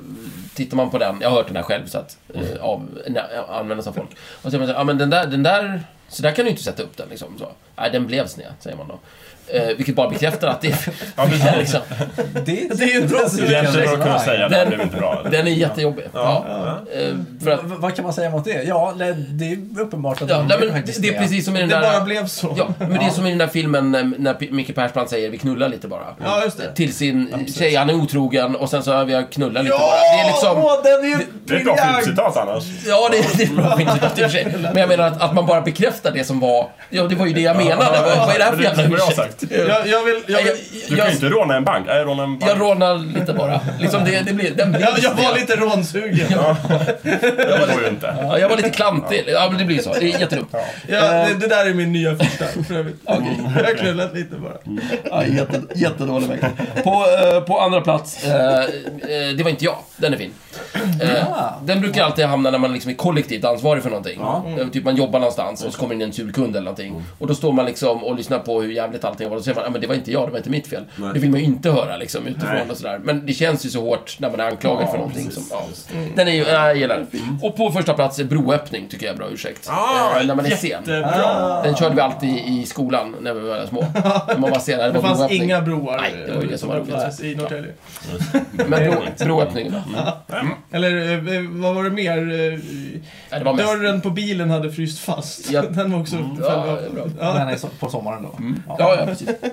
tittar man på den. Jag har hört den här själv, så att eh, av, nej, användas av folk. Och så säger man så här, ja men den där, den där, så där kan du inte sätta upp den liksom. Så. Nej, den blev sned, säger man då. Eh, vilket bara bekräftar att det Ja, precis. är liksom, Det, Det är ju inte ens Det är jättebra att kunna säga det, Den- det inte bra. Den är jättejobbig. Ja. Eh, för att, vad kan man säga mot det? Ja, det, det är uppenbart att ja, de nej, men faktiskt det är precis som i den Det bara där... blev så. Ja, men det är som i den där filmen när, när P- Micke Persbrandt säger vi knullar lite bara. Ja, just det. Till sin tjej, han är otrogen och sen så har vi knullat lite bara. Det är liksom... Åh, den är ju Det är ett bra filmcitat annars. Ja, det, är- det är ett bra filmcitat i och för sig. Men jag menar att, att man bara bekräftar det som var... Ja, det var ju det jag menade. Vad, vad är det här för Men det är jävla bra ursäkt? Jag, jag vill... Jag, Jag, vill, Du kan jag, ju inte råna en bank. Nej, råna en bank. jag rånar lite bara. Liksom det, det blir, den blir jag, jag var lite rånsugen. Det går ju inte. Ja, jag var lite klantig. Ja, men det blir så. Det är jättedumt. Ja, det, det där är min nya första för övrigt. Jag har knullat lite bara. Ja, jätte, jättedålig verkligen. På, eh, på andra plats, eh, eh, det var inte jag. Den är fin. Ja. Den brukar alltid hamna när man liksom är kollektivt ansvarig för någonting. Typ man jobbar någonstans och så kommer in en sur kund eller någonting. Och då står man liksom och lyssnar på hur jävligt allting allting var, och så säger man, ja men det var inte jag, det var inte mitt fel. Nej. Det vill man ju inte höra liksom utifrån Nej. och sådär. Men det känns ju så hårt när man är anklagad Ja, för någonting precis. som, ja. Den är ju, ja, jag gillar den. Och på första plats är broöppning, tycker jag är bra ursäkt. Ah, Eh, när man är sen. jättebra! Den körde vi alltid i skolan när vi var små. När man var sen, det Det var fanns broöppning. inga broar Nej, det var ju det som var eh, roligt. i Norrtälje. Men bro, broöppning då. Eller eh, vad var det mer? Ja, det var mest... Dörren på bilen hade fryst fast. Ja. Den var också Ja, det är bra. Ja, Den är på sommaren då. Ja, ja, precis.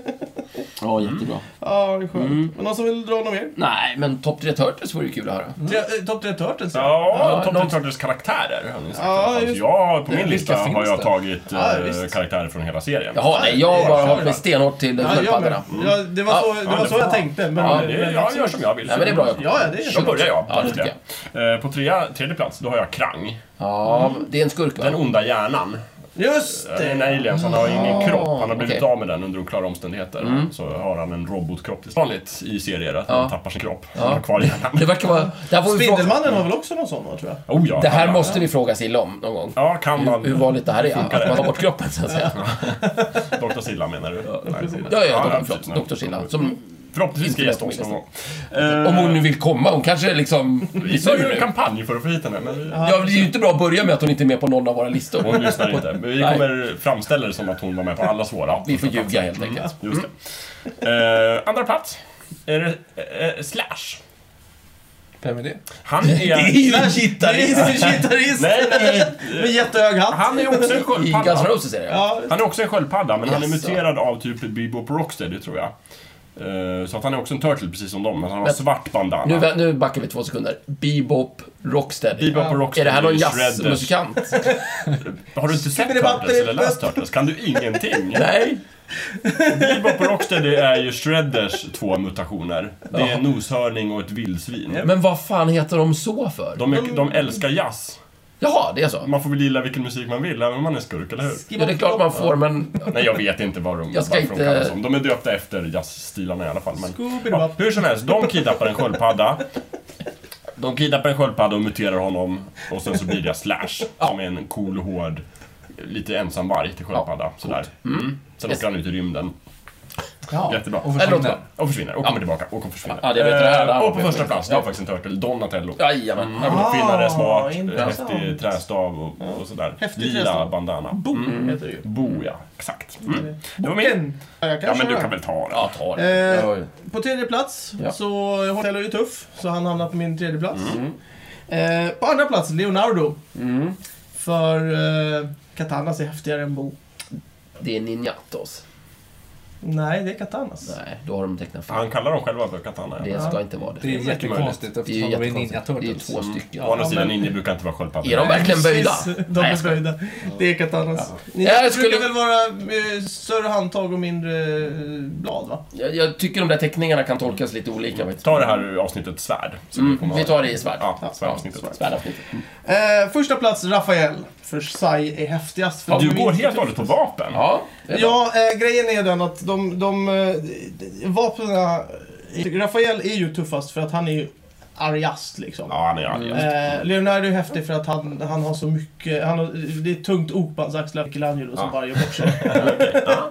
Ja, jättebra. ja, det är skönt. Mm. Men någon som vill dra något mer? Nej, men Top 3 Turtles vore ju kul att höra. Tre- eh, Topp 3 Turtles? Ja, Ja, Top någon- Ten Turtles karaktärer har ni sagt. Ja, Alltså, just- jag, på min lista har jag det? tagit Ja, eh, karaktärer från hela serien. Jaha, nej, jag bara håller mig stenhårt till Ja, sköldpaddorna. Ja, det var Ja, så, det ja, var det så jag tänkte. Men, Ja, det, men- jag gör som jag vill. Nej, men det är bra. Ja, ja, det är Då börjar jag. Ja, det jag. Eh, På trea, tredje plats, då har jag Krang. Ja, det är en skurk va? Den onda hjärnan. Just Det är en alien, så han har ingen Ah, kropp. Han har blivit okej. av med den under oklara omständigheter. Mm. Så har han en robotkropp. Det är vanligt i serier att Ja. man tappar sin kropp. Ja. Har kvar hjärnan. Det verkar vara... Det fråga... Spindelmannen har väl också någon sån, tror jag? Oh, ja, det här ja, måste vi fråga Silla om någon gång. Ja, kan man. Hur, hur vanligt det här är, att man tar bort kroppen så att säga. Dr. Silla menar du? Ja, Ja, ja, doktor, förlåt, doktor Silla. Som, Förhoppningsvis ska gästa oss någon gång. Om hon nu vill komma, hon kanske liksom... Vi du ju en kampanj för att få hit henne, men vi- Ja, det är ju inte bra att börja med att hon inte är med på någon av våra listor. hon lyssnar inte. Men vi Nej. kommer framställa det som att hon var med på alla svåra. Vi får ljuga helt enkelt. Just det. Eh, andra plats är det eh, Slash. Vem är det? Han är ju Det är gitarrist! en gitarrist Nej, nej, med jättehög hatt. Han är också en I Guns sköldpadda. Roses är det Ja, Han är också en sköldpadda, men han är muterad av typ Bebop Rocksteady, tror jag. Eh, Så att han är också en turtle, precis som dem, men han har Men- svart bandana. Nu, nu backar vi två sekunder. Bebop, Rocksteady. Bebop och Är Rocksteady det här någon jazzmusikant? Har du inte sett Turtles eller läst Turtles? Kan du ingenting? Nej. Bebop och Rocksteady är ju Shredders två mutationer. Det är en noshörning och ett vildsvin. Men vad fan heter de så för? De, är, de älskar jazz. Jaha, det är så? Man får väl gilla vilken musik man vill, även om man är skurk, eller hur? Ja, det är klart man får, men... Nej, jag vet inte vad de, Jag ska varför inte- de kallas som. De är döpta efter jazzstilarna i alla fall. Men, ja, hur som helst, de kidnappar en sköldpadda. De kidnappar en sköldpadda och muterar honom. Och sen så blir det Slash, som är en cool, hård, lite ensam varg till sköldpadda. sådär. Mm. Sen åker han ut i rymden. Ja, Jättebra. Och Eller försvinner. Och försvinner, och kommer tillbaka, och kommer försvinna. Ja, det vet jag. Det här- det här Eh, har och på första plats, det Ja. faktiskt en turtle, Donatello. Jajamän. Mm. Smart, Ah, intressant. häftig trästav och, och sådär. Häftig Lila trästav. bandana. Bo heter det ju. Bo, ja. Exakt. Mm. Det var min. Ja, jag men du kan väl ta den. Ja, ta det. Eh. På tredje plats Ja. så Hotello är ju tuff, så han hamnar på min tredje plats. Mm. Eh, på andra plats Leonardo. Mm. För eh, Katanas är häftigare än Bo. Det är Ninjatos. Nej, det är Katanas. Nej, då har de tecknat fel. Han kallar dem själva för katana. Det ska inte vara det. Det är mycket jättekonstigt eftersom de är Ninja jättekonstigt. Det är Turtles. två stycken. Å andra sidan, ninja brukar inte vara sköldpaddor. Är de verkligen böjda? De är böjda. Det är Katanas. Ni Ja, jag brukar skulle- väl vara eh, större handtag och mindre eh, blad, va? Jag, jag tycker de där teckningarna kan tolkas lite olika faktiskt. Ta det här avsnittet svärd. Mm, vi tar det i svärd. Ja, svärdavsnittet. Svärdavsnittet. Eh, första plats Rafael. För Sai är häftigast. För Ja, de du går helt och hållet på vapen. Ja, eh, grejen är den att de, de eh, vapnen... Rafael är ju tuffast för att han är ju argast liksom. Ja, han är arg. Eh, Leonardo är häftig för att han, han har så mycket, han har, det är ett tungt ok på hans axlar, Michelangelo som Ja. bara gör bort sig.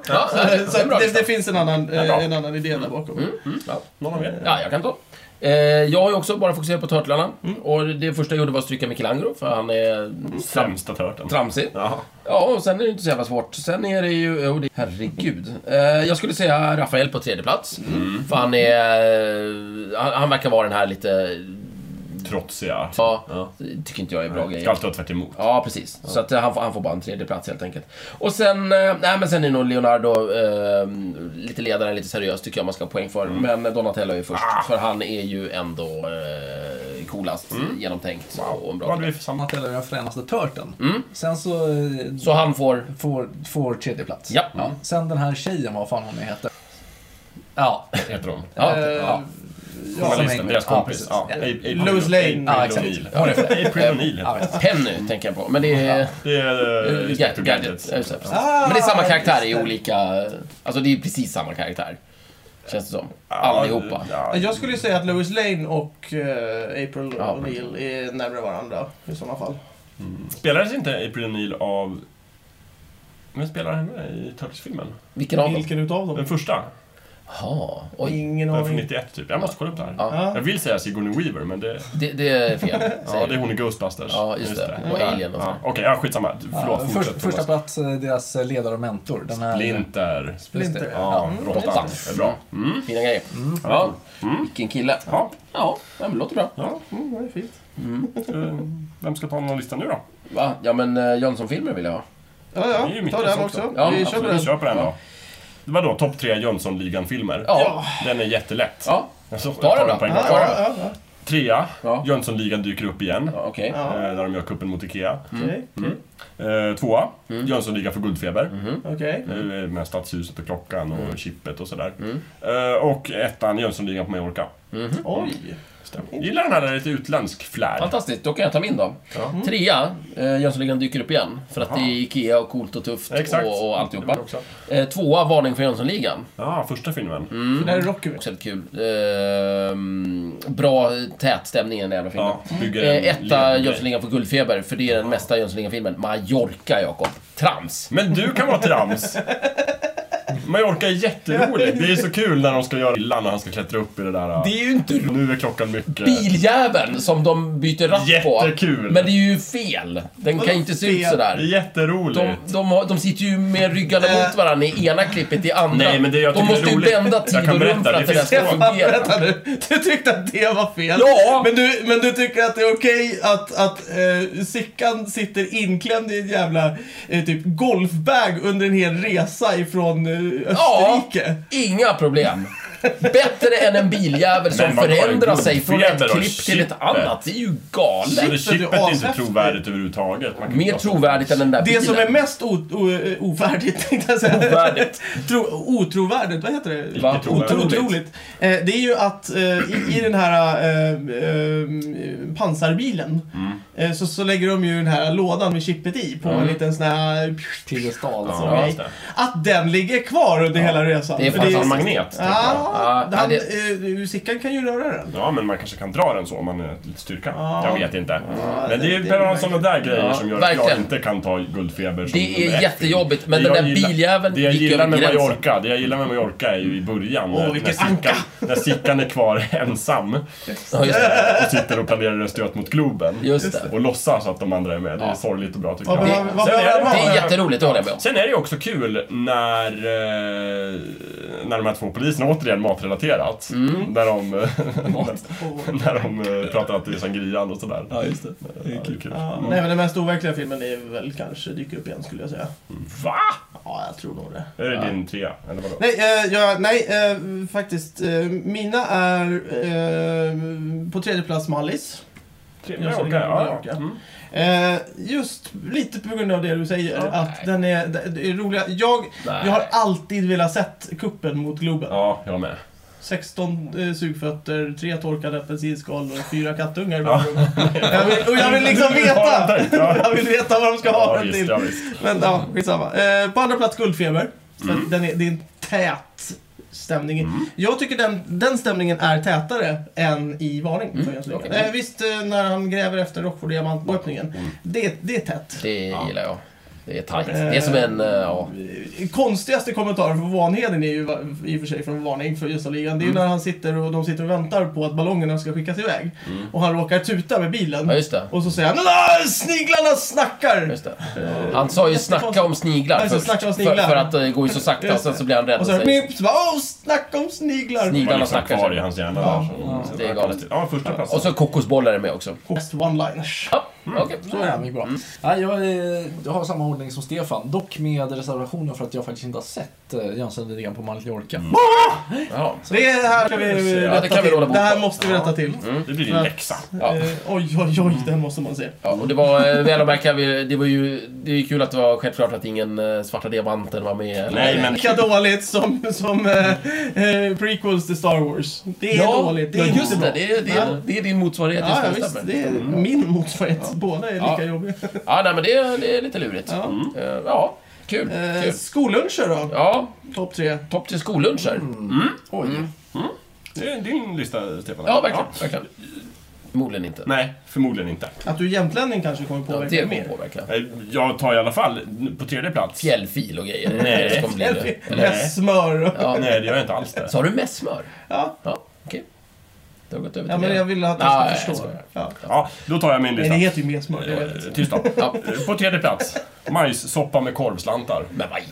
Ja, det så det finns en annan, eh, en annan idé där bakom. Mm, mm, ja. Någon av er? ja, jag kan ta. Eh, jag har ju också bara fokuserat på Turtlarna. Mm. Och det första jag gjorde var att stryka Michelangelo, för han är Sämsta törten. tramsig. Ja. Ja, och sen är det inte så jävla svårt. Sen är det ju... Oh, det, herregud. Eh, jag skulle säga Rafael på tredje plats. För han är... Han, han verkar vara den här lite... Trotsiga. Ja, Ja. tycker inte jag är bra Ska grejer. alltid vara tvärt emot. Ja, precis. Så att, eh, han, får, han får bara en tredje plats helt enkelt. Och sen, eh, nej men sen är nog Leonardo eh, lite ledare, lite seriös tycker jag man ska ha poäng för. Men Donatello är först, Ah. för han är ju ändå eh, coolast, genomtänkt och en Vad bra hade vi för samma? Donatello är den fränaste törten. Mm. Sen så, eh, Så han får... får, får tredje plats. Ja. Sen den här tjejen, vad fan hon nu heter. Ja. Heter de? Ja, Eh, ja. Journalisten, deras kompis. Ja, Lois Lane. Ja, exakt. O'Neill. April O'Neill Penny tänker jag på, men det är... det. Är uh, Gadget. Ah, Men det är samma karaktär i olika... Alltså det är precis samma karaktär. Känns det som. Allihopa. ja. Jag skulle säga att Lois Lane och eh, April Ja. O'Neil är närmare varandra i sådana fall. Spelades inte April O'Neill av... Vem spelar henne i Turtles-filmen? Vilken av dem? Vilken utav Den dem? första. Jaha, oj. Ingen Den är från aning. 91 typ. Jag måste kolla upp det här. Ja. Jag vill säga Sigourney Weaver, men det... Det, det är fel. Ja, det är hon i Ghostbusters. Ja, just det. Och Alien och ja. så. Okej, ja, skitsamma. Förlåt, Ja, fortsätt. först, första plats, eh, deras eh, ledare och mentor. Den här, Splinter. Splinter. Ja, Mm. råttan. Råttan. Det är bra. Mm. Fina grejer. Ja, vilken kille. Ja. Ja, ja, men det låter bra. ja. Mm, det är fint. Eh, Vem ska ta någon lista nu då? Va? Ja, men Jönsson-filmer vill jag ha. Ja, Det ja. Ta den också. också. Ja, Vi kör på vi den. kör på den Ja. då. Vadå, topp tre Jönssonligan-filmer? Ja. Den är jättelätt. Ja, Alltså, Ta den då. Ja, ja, ja, ja. Trea, Ja. Jönssonligan dyker upp igen. ja okej. Ja. eh, Där de gör kuppen mot Ikea. Okej, Eh, tvåa, Jönssonligan för guldfeber. okej. Eh, Med Stadshuset och Klockan och Chippet och sådär. Mm. Eh, Och ettan, Jönssonligan på Mallorca. Oj. Stämmer. Gillar den här där lite utländsk flärd. Fantastiskt, då kan jag ta min då. Ja. Trea, eh, Jönssonligan dyker upp igen. För att Jaha. det är Ikea och coolt och tufft Exakt. och, och alltihopa. Eh, tvåa, Varning för Jönssonligan. Ja, första filmen. Mm. Det är Rocky. Också väldigt kul. Ehm, bra tät stämning i den jävla filmen. Ja, Eh, etta. Jönssonligan för guldfeber, för det är den mesta Jönssonligan-filmen. Mallorca, Jakob. Trams. Men du kan vara trams! Mallorca är jätteroligt. Det är så kul när de ska göra illa när han ska klättra upp i det där. Det är ju inte Nu är klockan mycket... biljäveln som de byter ratt på. Jättekul! Men det är ju fel. Den kan Vadå ju inte se ut fel? Det är sådär. jätteroligt. De, de, har, de sitter ju med ryggarna Äh. mot varandra i ena klippet, i andra. Nej, men det jag de tycker är måste ju roligt- bända Jag tid kan och rum berätta, för att det det där finns ska fungera. Vänta nu. Du tyckte att det var fel? Ja! Men du, men du tycker att det är okej att, att eh, Sickan sitter inklämd i en jävla eh, typ golfbag under en hel resa ifrån eh, Ja. Österrike? Inga problem. Bättre än en biljävel som det? förändrar sig från ett klipp till ett annat. Det är ju galet. Så det Chippet är inte trovärdigt överhuvudtaget. Man kan Mer trovärdigt än den där Det bilen. som är mest ovärdigt, tänkte jag säga. Ovärdigt. Tro, otrovärdigt, vad heter det? Va? Otroligt. Eh, det är ju att eh, i, i den här eh, eh, pansarbilen eh, så, så lägger de ju den här lådan med chippet i på en liten sån här... Piedestal. Ja, det. Att den ligger kvar under hela resan. Det är Alltså en magnet. jag. Ja, Ja, han, det- eh, Sickan kan ju röra den. Ja, men man kanske kan dra den så om man är lite styrka. Ja. Jag vet inte. Ja, Men det är det bara sådana där grejer som gör att jag verkligen. inte kan ta guldfeber Det är jättejobbigt, men den där biljäveln Det jag gillar med gränsen. Mallorca, det jag gillar med Mallorca är ju i början Åh, när, Sickan, när Sickan är kvar ensam det. och sitter och planerar en stöt mot Globen. Och låtsas att de andra är med. Det är sorgligt och bra tycker jag. det- är jätteroligt, det håller jag med om. Sen är det ju också kul när, eh, när de här två poliserna, återigen matrelaterat, Mm. när de, när de eh, pratar att det är sangrian och sådär. Ja, just det. Det är Ja, kul. kul. Ja, nej, men den mest overkliga filmen är väl kanske dyker upp igen skulle jag säga. Va? Ja, jag tror nog det. Är det din trea? Eller vadå? Nej, eh, ja, nej eh, faktiskt. Eh, mina är eh, på tredje plats Mallis. Tre, Mallorca, ja. Mallorca. Mm. Eh, just lite på grund av det du säger, Ja, att nej. den är, det är roliga. Jag, Nej. jag har alltid velat sett kuppen mot Globen. Ja, jag med. 16 eh, sugfötter, tre torkade apelsinskal och fyra kattungar i jag vill, Och jag vill liksom veta! Ja. Jag vill veta vad de ska ha Ja, den till. ja. Men ja, skitsamma. Eh, på andra plats Guldfeber. Mm. den är, det är en tät stämning. Jag tycker den, den stämningen är tätare än i Varning. Mm, för okej. eh, visst, eh, när han gräver efter Rockford diamantöppningen. Det, det är tätt. Det gillar jag. Det är tajt. Eh, Det är som en... eh, Ja. Konstigaste kommentaren för Vanheden är ju i och för sig från Varning för Jönssonligan. Det är ju Mm. när han sitter och de sitter och väntar på att ballongerna ska skickas iväg. Och han råkar tuta med bilen. ja, just det. Och så säger han "Nej, sniglarna snackar! Just det. Han sa ju snacka om sniglar först. snacka om sniglar. För, för att det går ju så sakta och sen så blir han rädd Och så mips, snacka om sniglar! Sniglar. Det var Bilarna liksom snackar kvar i hans hjärna Ja, där. så- ja, det är galet. Ja, första plats. Och så kokosbollar är med också. Best one-liners. Ja, okej. Så är det, bra. Ja, jag, eh, jag har samma ordning som Stefan, dock med reservationer för att jag faktiskt inte har sett eh, Jönssonligan på Mallorca. Ja. Det här ska vi Ja, det kan vi råda bot Det här måste vi rätta till. Mm. Det blir din läxa. Ja. Eh, oj, oj, oj, den måste man se. Ja, och det var väl att märka, det var ju det är kul att det var självklart att ingen Svarta Diamanten var med. eller- Nej, men- Lika dåligt som, som eh, prequels till Star Wars. Det är ja, dåligt. Det är just det. Det är, det, är, det är din motsvarighet Ja, ja, visst. Det är min motsvarighet. Båda är lika Ja. jobbiga. Ja, nej, men det, är- det är lite lurigt. Ja. Eh, ja kul. Eh, kul. skolluncher då? Ja, Topp tre. topp till skolluncher. Mm. Oj. Det är din lista, Stefan. Ja, verkligen. verkligen. Förmodligen inte. Nej, förmodligen inte. Att du är jämtlänning kanske kommer Ja, påverka det dig kommer mer. påverka. Eh, Jag tar i alla fall på tredje plats. Fjällfil och grejer. Nej. Det kommer bli det. Eller? Med smör. Ja. Nej, det gör jag inte alls det. Så har du med smör? Ja. Ja. Det har gått över ja, till men det. jag vill att du Ja, ja, jag förstå. Ja. Ja, då tar jag min lista. det heter ju mer smör. Det Eh. Tyst då. Ja. På tredje plats, majssoppa med korvslantar. Men vad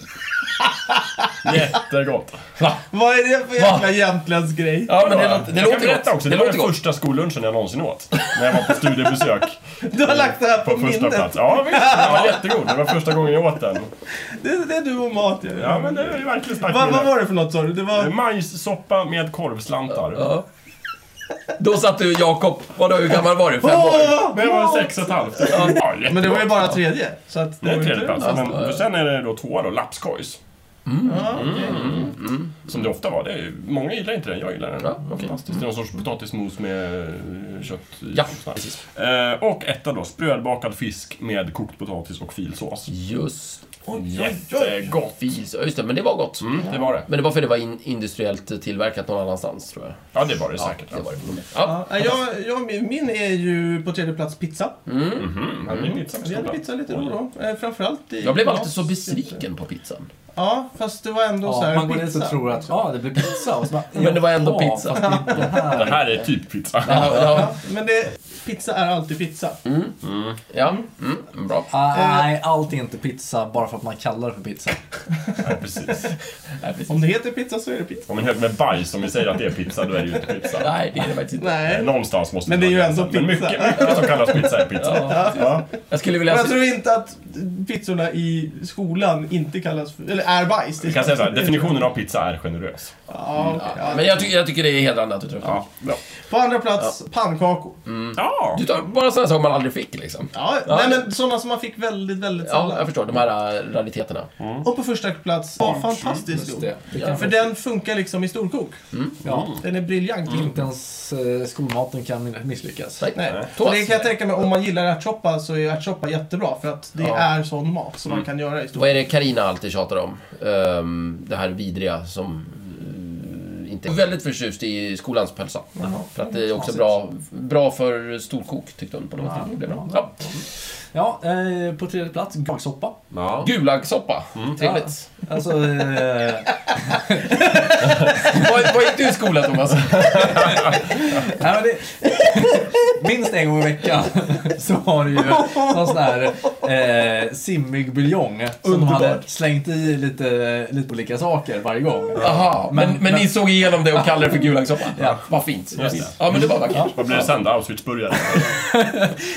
Jättegott. Va? Vad är det för jävla jämtländsk grej? Ja, men det, låter- det jag låter gott. också, det det var den gott. första skollunchen jag någonsin åt. När jag var på studiebesök. Du har lagt det här på, På första minnet. plats. Ja, visst. Den var jättegod. Det var första gången jag åt den. Det, det är du och mat. Ja, Ja, men det är ju verkligen starkt vad, var det för något sa du? Det var... Majssoppa med korvslantar. Ja. Då satt du, Jakob, vadå, hur gammal var du? Fem år? Men jag var sex och ett halvt. Ja, Men det var ju bara tredje. Så att Det är tredje plats. Men sen är det då tvåa då, lapskojs. Ja, okej. Som det ofta var. Det är, många gillar inte den, jag gillar den. Ja, okej. Fantastiskt. Det är någon sorts potatismos med eh, kött i. Ja, precis. Eh, och etta då, sprödbakad fisk med kokt potatis och filsås. Just Jättegott! Fis, ja, just det, men det var gott. Mm, det var det. Men det var för det var in, industriellt tillverkat någon annanstans, tror jag. Ja, det var det säkert. det var det. Ja. Ja, jag, jag, min är ju på tredje plats pizza. Mm. Mhm, pizza på Vi hade pizza lite då och då. Eh, Framförallt i Jag blev alltid så besviken på pizzan. Ja, fast det var ändå så Ja, här man går dit och tror att ja, det blir pizza. Och så bara, Men det var ändå ja, pizza. det här. Det här är typ pizza. Ja, ja, Ja, men det, pizza är alltid pizza. Mm. ja. Mm, bra. Nej, allt är inte pizza bara för att man kallar det för pizza. Nej, precis. Nej, precis. Om det heter pizza så är det pizza. Om en hög med bajs, om vi säger att det är pizza, då är det ju inte pizza. Nej, det är det faktiskt inte. Eh, Nej. Någonstans måste Men det är ju ändå. Men pizza. mycket, mycket som kallas pizza är pizza. Ja. Ja. Jag skulle Men vilja... jag tror inte att pizzorna i skolan inte kallas för, eller är bajs. Vi kan säga så här, definitionen av pizza är generös. Ja, okej, ja. Men jag, tycker- jag tycker det är hedrande att du tror Ja. På andra plats, pannkakor. Ja, Du tar bara sådana saker man aldrig fick, liksom. Ja, Ja. Nej, men sådana som man fick väldigt, väldigt Ja, sällan. jag förstår. De här äh, rariteterna. Och på första plats, ja, fantastiskt det Ja. För den funkar liksom i storkok. ja. Den är briljant. Inte ens eh, skolmaten kan misslyckas. Nej. Nej. Och det kan jag tänka mig, om man gillar ärtsoppa så är ärtsoppa jättebra. För att det Ja. är sån mat som man kan göra i storkok. Vad är det Karina alltid tjatar om? Ehm, det här vidriga som inte väldigt förtjust i skolans pölsa. För att det är också bra, bra för storkok, tyckte hon på något sätt. Ja. Ja, eh, på tredje plats, gagsoppa. ja. Gulagssoppa. Trevligt. Alltså, eh, vad, vad gick du i skolan, Thomas? nej, men det, minst en gång i veckan så har du ju någon sån här eh, simmig buljong som de Underbart. hade slängt i lite, lite olika saker varje gång. Aha, men, men, Men- ni såg igenom det och kallade det för gulagssoppa? Ja. Vad fint. Just det. Ja, men det var vackert. Vad blir det sen då? Auschwitzburgare?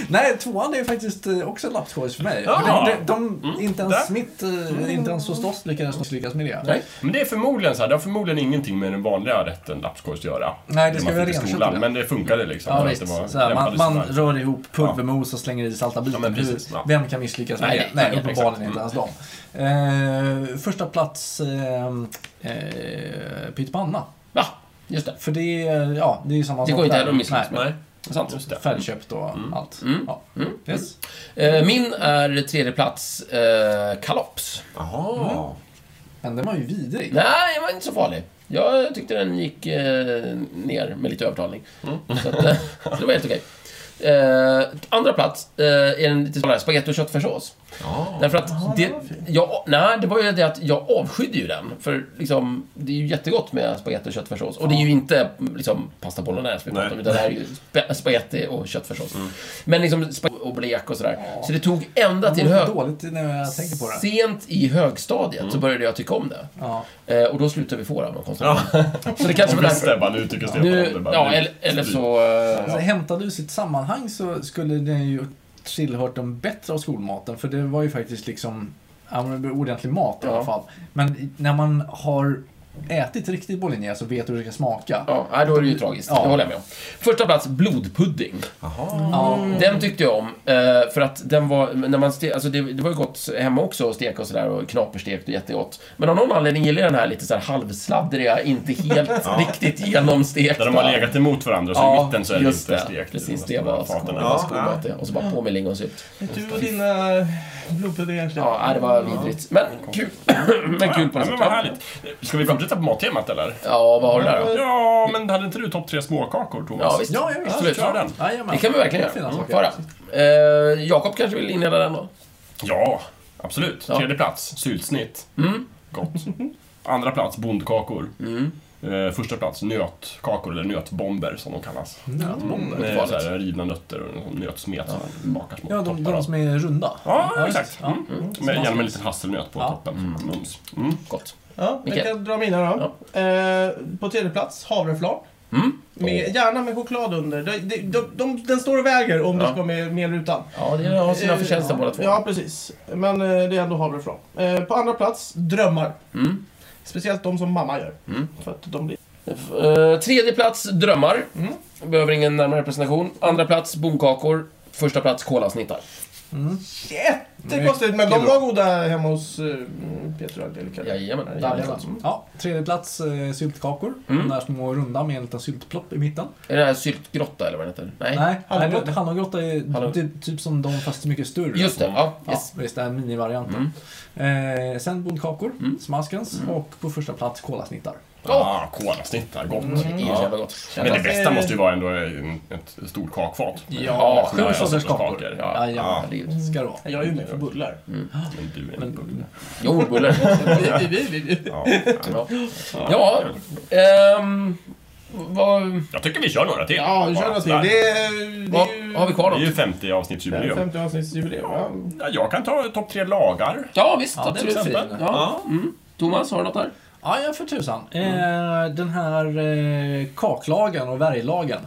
Nej, tvåan är faktiskt eh, också lapskojs för mig. Ja. De, de, de, inte ens där. Smith, eh, inte ens hos oss lyckades misslyckas med det. Nej. Men det är förmodligen så här, det har förmodligen ingenting med den vanliga rätten lapskojs att göra. Nej, det ska man vara fick i renkött skolan, i det. Men det funkade liksom. Ja, visst. det var man, man rör ihop pulvermos och slänger i salta bitar. Ja, ja. Vem kan misslyckas med Nej, det? nej, uppenbarligen inte ens dem. Eh, första plats, eh, eh, pyttipanna. Va? Just det. För det, ja, det är ju samma Det sak går inte heller att misslyckas med. Sant. Just det. Färdigköpt och allt. Mm. Ja. Mm. Yes. Eh, Min är tredje plats eh, kalops. Jaha. Men den var ju vidrig. Nej, den var inte så farlig. Jag tyckte den gick eh, ner med lite övertalning. Så, att, eh, så det var helt okej. Eh, andra plats eh, är en lite sån här spagetti och köttfärssås. Därför att det, jag, nej, det var ju det att jag avskydde ju den. För liksom, det är ju jättegott med spagetti och köttfärssås. Och det är ju inte liksom, pasta bolognese vi pratar om, utan det här är ju spa- spagetti och köttfärssås. Men liksom och blek och sådär. Så det tog ända till hög... dåligt när jag tänker på det. Sent i högstadiet så började jag tycka om det. Ja. Eh, och då slutade vi få det av någon konstig anledning. Så det kanske var därför. nu tycker Stefan om det. Bara, ja, eller, eller så... eh, Alltså, hämtade du sitt sammanhang så skulle den ju tillhört de bättre av skolmaten. För det var ju faktiskt liksom ordentlig mat i alla fall. Men när man har ätit riktigt bolognese så vet du hur det ska smaka. Ja, då är det ju tragiskt. Ja. Det håller jag med om. Första plats, blodpudding. Ja. Den tyckte jag om, eh, för att den var, när man ste, alltså det, det var ju gott hemma också att steka och sådär och knaperstekt och jättegott. Men av någon anledning gillar jag den här lite så här halvsladdriga, inte helt riktigt genomstekta. Där de har legat emot varandra, så i mitten så är det just inte det. stekt. Precis, De det var faten. Ja. Och så bara på med lingonsylt. Du och dina Blodpudding. Ja, det var vidrigt. Men kul. Men kul på något men sätt. vad härligt. Ska vi fortsätta på mattemat eller? Ja, vad har du där då? Ja, men hade inte du topp tre småkakor, Thomas? Ja, visst. Ja, ja, visst. Absolut. Kör den. Det kan vi verkligen göra. saker. Föra. Eh, Jakob kanske vill inleda den då? Ja, absolut. Ja. Tredje plats, syltsnitt. Mm. Gott. Andra plats, bondkakor. Mm. Eh, första plats, nötkakor, eller nötbomber som de kallas. Nötbomber. Med farligt. så här, rivna nötter och nötsmet som bakar små Ja, de, de som är runda. Ja, just exakt. det. Mm. Ja. Med, gärna med en liten hasselnöt på Ja. toppen. Mums. Mm. Gott. Ja, jag kan dra mina då. Eh, på tredje plats, havreflarn. Mm. Med, Gärna med choklad under. De, de, de, de, den står och väger om Ja. det ska med, med eller utan. Ja, det har sina Eh, förtjänster båda två. Ja, precis. Men eh, det är ändå havreflarn. Eh, på andra plats, drömmar. Mm. Speciellt de som mamma gör. Mm. För att de blir... Eh, tredje plats, drömmar. Mm. Behöver ingen närmare presentation. Andra plats, bonkakor. Första plats, kolasnittar. Jättekonstigt, men de var goda hemma hos uh, Peter och Angelica. Jajamän. Jajamän. Ja, tredje plats eh, syltkakor. Mm. De där små runda med en liten syltplopp i mitten. Är det här syltgrotta eller vad det heter? Nej. Nej, Hallongrotta. hallongrotta är Hallon- typ, typ som de fast mycket större. Just det, ja. Ja, Yes. visst, den här minivarianten. Eh, sen bondkakor, Mm. smaskens och på första plats kolasnittar. Ah, kolasnittar, gott. Det så Ja. gott. Men det bästa det- måste ju vara ändå en, ett stort kakfat. Ja, sju ja, sorters kakor. Ja, Jajamän. ja. herregud. Ska det vara. Jag är ju med för bullar. Men du är en Men- bulle. Jo, bullar. Vi- vi- vi- vi- Ja. Ja. Ehm, vad, Jag tycker vi kör några till. Ja, vi kör några till. Det är, det är ju har vi kvar Det är då? ju 50 avsnittsjubileum. 50 avsnittsjubileum. Ja. Ja, jag kan ta topp tre lagar. Ja, visst. Ja, det absolut. Ja. Mm. Thomas, har du något där? Ja, ja för tusan. Eh, den här eh, kaklagen och värjlagen.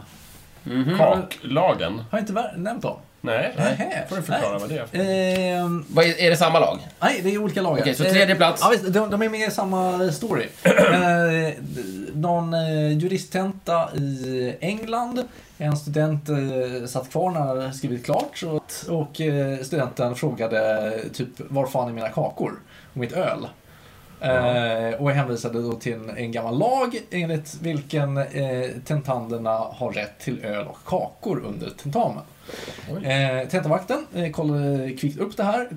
Mhm. Kaklagen. Har jag inte nämnt dem? Nej, Nähä. får du förklara vad det är. Eh, Vad är, är det samma lag? nej, det är olika lagar. Okej, så tredje plats. Ja, visst, de, de är med i samma story. eh, någon eh, juristtenta i England. En student eh, satt kvar när han skrivit klart och, och eh, studenten frågade typ var fan är mina kakor och mitt öl? Eh, och hänvisade då till en, en gammal lag enligt vilken eh, tentanderna har rätt till öl och kakor under tentamen. Eh, tentavakten eh, kollade kvickt upp det här, eh,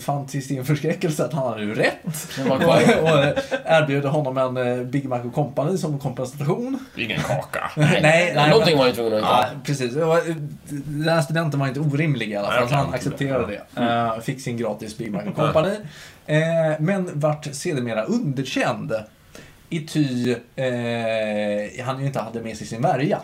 fann till sin förskräckelse att han hade ju rätt och, eh, erbjöd honom en eh, Big Mac och Company som kompensation. Det ingen kaka. nej, nej, Någonting men- var ju tvungen att Ja, hitta. precis. Det var- Den här studenten var inte orimlig i alla Nej, fall, så han accepterade det. Eh, fick sin gratis Big Mac och Company. Eh, men vart sedermera underkänd. I ty eh, han ju inte hade med sig sin värja.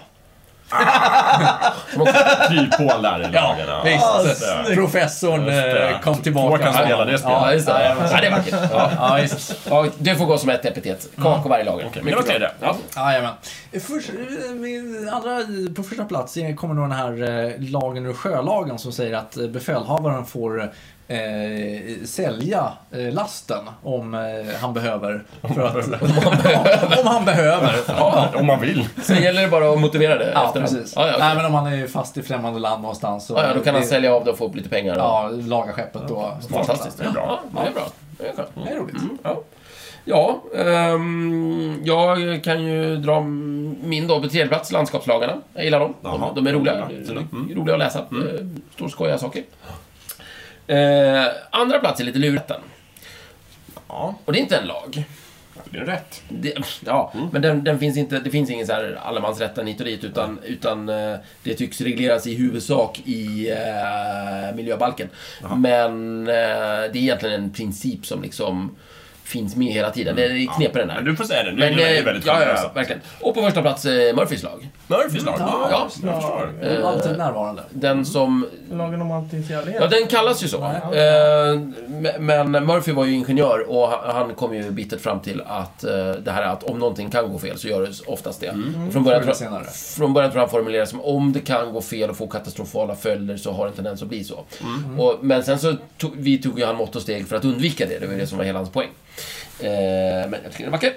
Kryphål där i lagen. ja. Visst. det. Professorn Just eh, kom Två tillbaka. kan spela det spelet. Ja, just det. Ja, Ja, det är vackert. Ja. ja, visst. Ja, det får gå som ett epitet. Kak och varglagen. Okej, men det. Ja. Jajamän. Först, eh, min andra, på första plats eh, kommer då den här eh, lagen ur sjölagen som säger att eh, befälhavaren får eh, sälja eh, lasten om eh, han behöver. För att, om han behöver. Ja, om man vill. Sen gäller det bara att motivera det Ja, efterhand. precis. Ja, ja, okej. Nej, men om han är fast i främmande land någonstans. Så ja, ja, då kan han det- sälja av det och få upp lite pengar. Ja, laga skeppet då. Fantastiskt. Det är bra. Ja, det är bra. Det är skönt. Det är roligt. Ja, ja ehm, jag kan ju dra min då på tredje plats, landskapslagarna. Jag gillar dem. De, de är roliga. Mm. Roliga att läsa. Mm. Stor skojiga saker. Eh, andra plats är lite lureten. Ja, Och det är inte en lag. det är rätt. Det, ja, men den, den finns inte, det finns ingen så här allemansrätten hit och dit utan, utan eh, det tycks regleras i huvudsak i eh, miljöbalken. Men eh, det är egentligen en princip som liksom finns med hela tiden. Det är knepig den Men där. du får säga det. Du Men, är eh, väldigt ja, ja, ja, verkligen. Och på första plats eh, Murphys lag. Murphys lag. Ja, Ja, ja. Eh, Alltid närvarande. Den som Lagen om antikärlighet. Ja, den kallas ju så. Eh, Men Murphy var ju ingenjör och han- kom ju bittert fram till att eh, det här är att om någonting kan gå fel så gör det oftast det. Och Från början, tror från början tror jag han formulerade som om det kan gå fel och få katastrofala följder så har det en tendens att bli så. Och, men sen så tog, vi tog ju han mått och steg för att undvika det. Det var ju det som var hela hans poäng. Eh, men jag tycker det är vackert.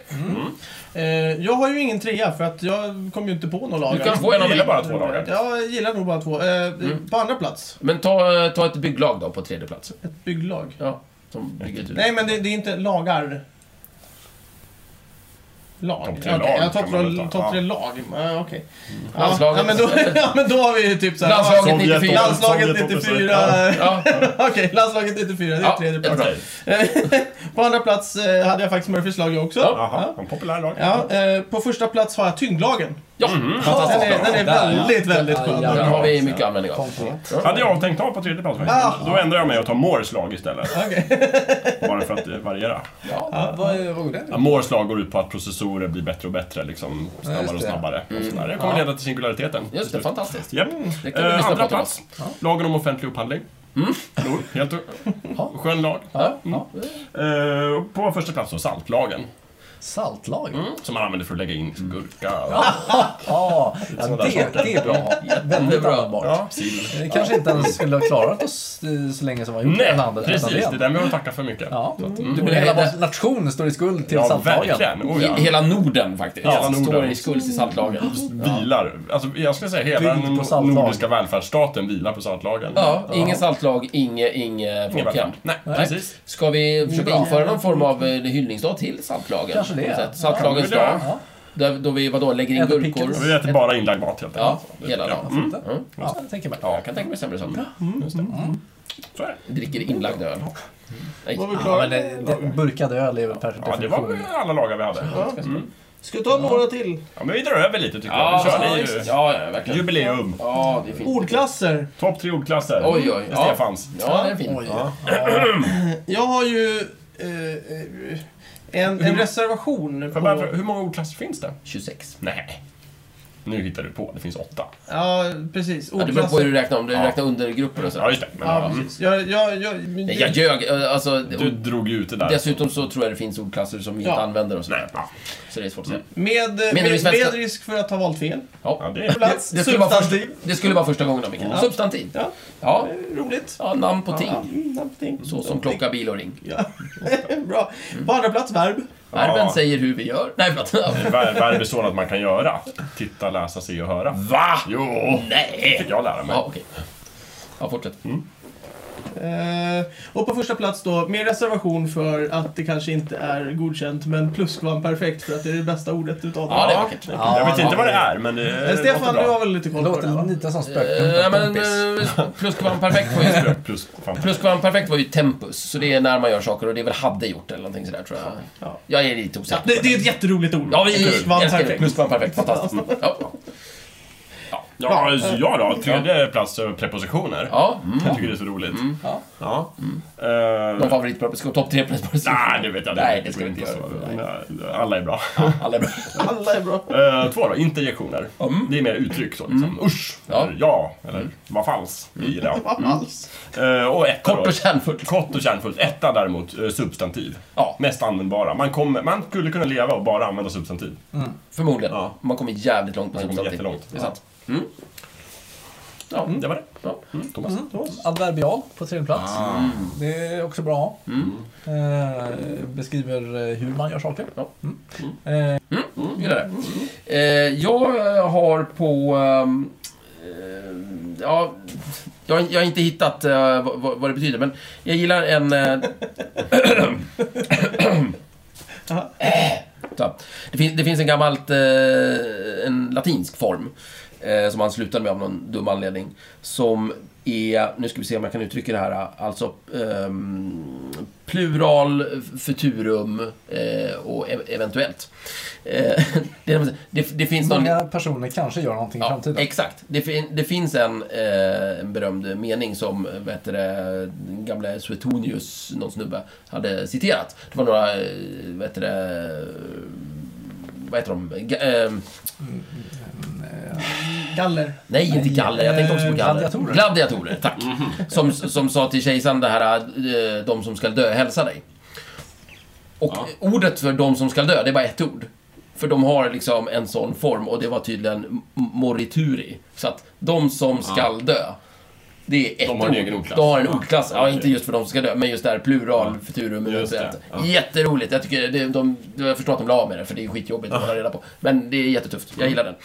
Eh, jag har ju ingen trea för att jag kom ju inte på några lagar. Du kan få en av Jag gillar bara två lagar. Jag gillar nog bara två. Eh, På andra plats, Men ta, ta ett bygglag då på tredje plats. ett bygglag. Ja, som bygger ett hus. Nej, men det, det är inte lagar. Lag? Topp tre lag ja, topp top tre Ja. lag. Ja, Okej. Ja, Landslaget. Ja, men då, ja, men då har vi ju typ såhär... Landslaget ja, Sovjet 94. Landslaget Sovjet 94. Ja, Okej, landslaget 94. Det är Ja, tredje plats. På andra plats eh, hade jag faktiskt Murphys lag också. Jaha, en populär lag. Ja, eh, på första plats har jag tyngdlagen. Ja Den fantastiskt är, den är Där, ja. väldigt, väldigt Ja, skön. ja, Den har vi mycket användning av. Hade jag tänkt ha på tredje plats faktiskt. Ah. Då ändrar jag mig och tar Moores lag istället. Okej. Bara för att eh, variera. Ja, vad, är- vad går det? Ja, ut på att processorer blir bättre och bättre, liksom snabbare just och snabbare. Och sådär. Det kommer Ja. leda till singulariteten. Just det, fantastiskt. Japp. Det kan Eh, andra på, plats, lagen om offentlig upphandling. Mm. Jo, helt Ja. skön lag. Ja. Ja. Eh, på första plats då, saltlagen. Saltlag? Mm. Som man använder för att lägga in gurka och Ja, ja det, det är bra. Väldigt bra. användbart. ja. Vi kanske inte ens skulle ha klarat oss eh, så länge som vi har gjort Nej, den andra- precis. Det är den vi har tacka för mycket. Ja, Så att, du mm. menar hela vår nation står i skuld till Ja, saltlagen? Oh, ja. He- Hela Norden faktiskt. Hela Står Norden. i skuld till saltlagen. Vilar. Alltså, jag skulle säga hela den nordiska välfärdsstaten vilar på saltlagen. Ja, ingen saltlag, inget inge Ingen folkhem. Nej, precis. Ska vi försöka införa någon form av eh, hyllningsdag till saltlagen? Kanske det. Sätt? Saltlagens Ja, dag. Ja, då vi, vadå, lägger in Äter gurkor? Vi äter bara inlagd mat helt Ja, enkelt. hela Ja, dagen. mm? Mm. ja, jag tänker mig. Ja, jag kan tänka mig sämre saker. just det. Så är det. Dricker inlagd öl. Nej. Var vi Ja, klara? men det, det, burkad öl är väl per Ja, det var definition. alla lagar vi hade. Ja. Mm. Ska vi ta några till? Ja, men vi drar över lite tycker Ja, jag. Vi kör ja, ju. ja, ja, verkligen. Jubileum. Ja, det är fint. Ordklasser. Topp tre ordklasser. Oj, oj. Ja. Stefans. Ja, det är fint. Oj. Ja. Jag har ju eh, eh, en, en reservation bara, på... hur många ordklasser finns det? 26. Nej. Nu hittar du på. Det finns åtta. Ja, precis. Ja, det beror på hur du räknar, om du Ja. räknar undergrupper och så. Ja, just det. Men, Ja, ja, precis. Jag, jag, jag, Nej, jag ljög. Alltså, Du drog ju ut det där. dessutom så tror jag det finns ordklasser som vi Ja. inte använder och så. Nej, ja. Så det är svårt att säga. med, i med, svenska? med risk för att ha valt fel. Ja. Det. Plats, Det skulle, vara första, substantiv. det skulle vara första gången då, Mikael. Ja. Substantiv. Ja, Ja. roligt. ja, namn på ting. Ja, mm, någonting. Så som klocka, bil och ring. Ja. Bra. På andra plats, verb. Verben Ja. säger hur vi gör. Nej, förlåt. Ver- Verb är så att man kan göra. Titta, läsa, se och höra. Va? Jo! Nej! fick jag lära mig. Ja, okej. Ja, fortsätt. Eh, och på första plats då, med reservation för att det kanske inte är godkänt, men pluskvamperfekt för att det är det bästa ordet utav Ja, det är vackert. Jag vet inte vad det är, men det Eh, låter Stefan, du har väl lite Det koll på det? låter va? lite som Eh, men kompis. eh, pluskvamperfekt var ju... Plus. Pluskvamperfekt var ju tempus, så det är när man gör saker och det är väl hade gjort eller någonting sådär tror jag. Ja. Jag är lite osäker. Det, det är ett jätteroligt ord. Ja, vi det. Pluskvamperfekt. Pluskvamperfekt, fantastiskt. Ja. Ja, så jag då. Tredje plats över prepositioner. Ja. Mm. Jag tycker det är så roligt. Ja. Ja. Någon Eh, favoritpreposition? Topp tre prepositioner? Nej, det vet jag Nej, det ska vi inte göra. Nej, Alla är bra. Alla är bra. Alla är bra. Eh, två då, interjektioner. Det är mer uttryck så liksom. Usch, Ja. eller ja, eller vad falskt. i det. Vad alls. Eh, och etta Kort och kärnfullt. Kort och kärnfullt. Etta däremot, eh, substantiv. Ja. Mest användbara. Man, kommer, man skulle kunna leva och bara använda substantiv. Förmodligen. Ja. Man kommer jävligt långt på Man kommer substantiv. jättelångt. Det är sant. Mm. Ja. Det var det. Ja. Mm, Thomas. Adverbial på tredje plats. Det är också bra. Mm. Eh, beskriver eh, hur man gör saker. Ja. Mm. Eh, Mm, gillar det. Eh, jag har på... ehm, eh, ja, jag, jag har inte hittat eh, vad, vad vad det betyder, men jag gillar en... Eh, så, det, fin, det finns en gammalt... Eh, en latinsk form eh, som han slutade med av någon dum anledning. Som är, nu ska vi se om jag kan uttrycka det här, alltså ehm, plural, futurum eh, och e- eventuellt. Eh, det, det, det finns någon... många personer kanske gör någonting i Ja, framtiden. exakt. Det, det finns en, eh, en berömd mening som heter det, den gamla Suetonius, någon snubbe, hade citerat. Det var några, eh, heter det, vad heter de? Ga, eh, Galler. nej, inte galler. Jag tänkte också på Eh, galler. gladiatorer. Gladiatorer, tack. Som, som sa till kejsaren det här, eh, de som ska dö, hälsa dig. Och ordet för de som ska dö, det är bara ett ord. För de har liksom en sån form och det var tydligen morituri. Så att de som ska dö, det är ett De har en ord. egen ordklass. De har en ordklass. Ja, inte just för de som ska dö, men just där plural, futurum, Just det, ja. Jätteroligt. Jag, tycker det, de, jag förstår att de la av med det, för det är skitjobbigt att hålla reda på. Men det är jättetufft. Jag gillar den.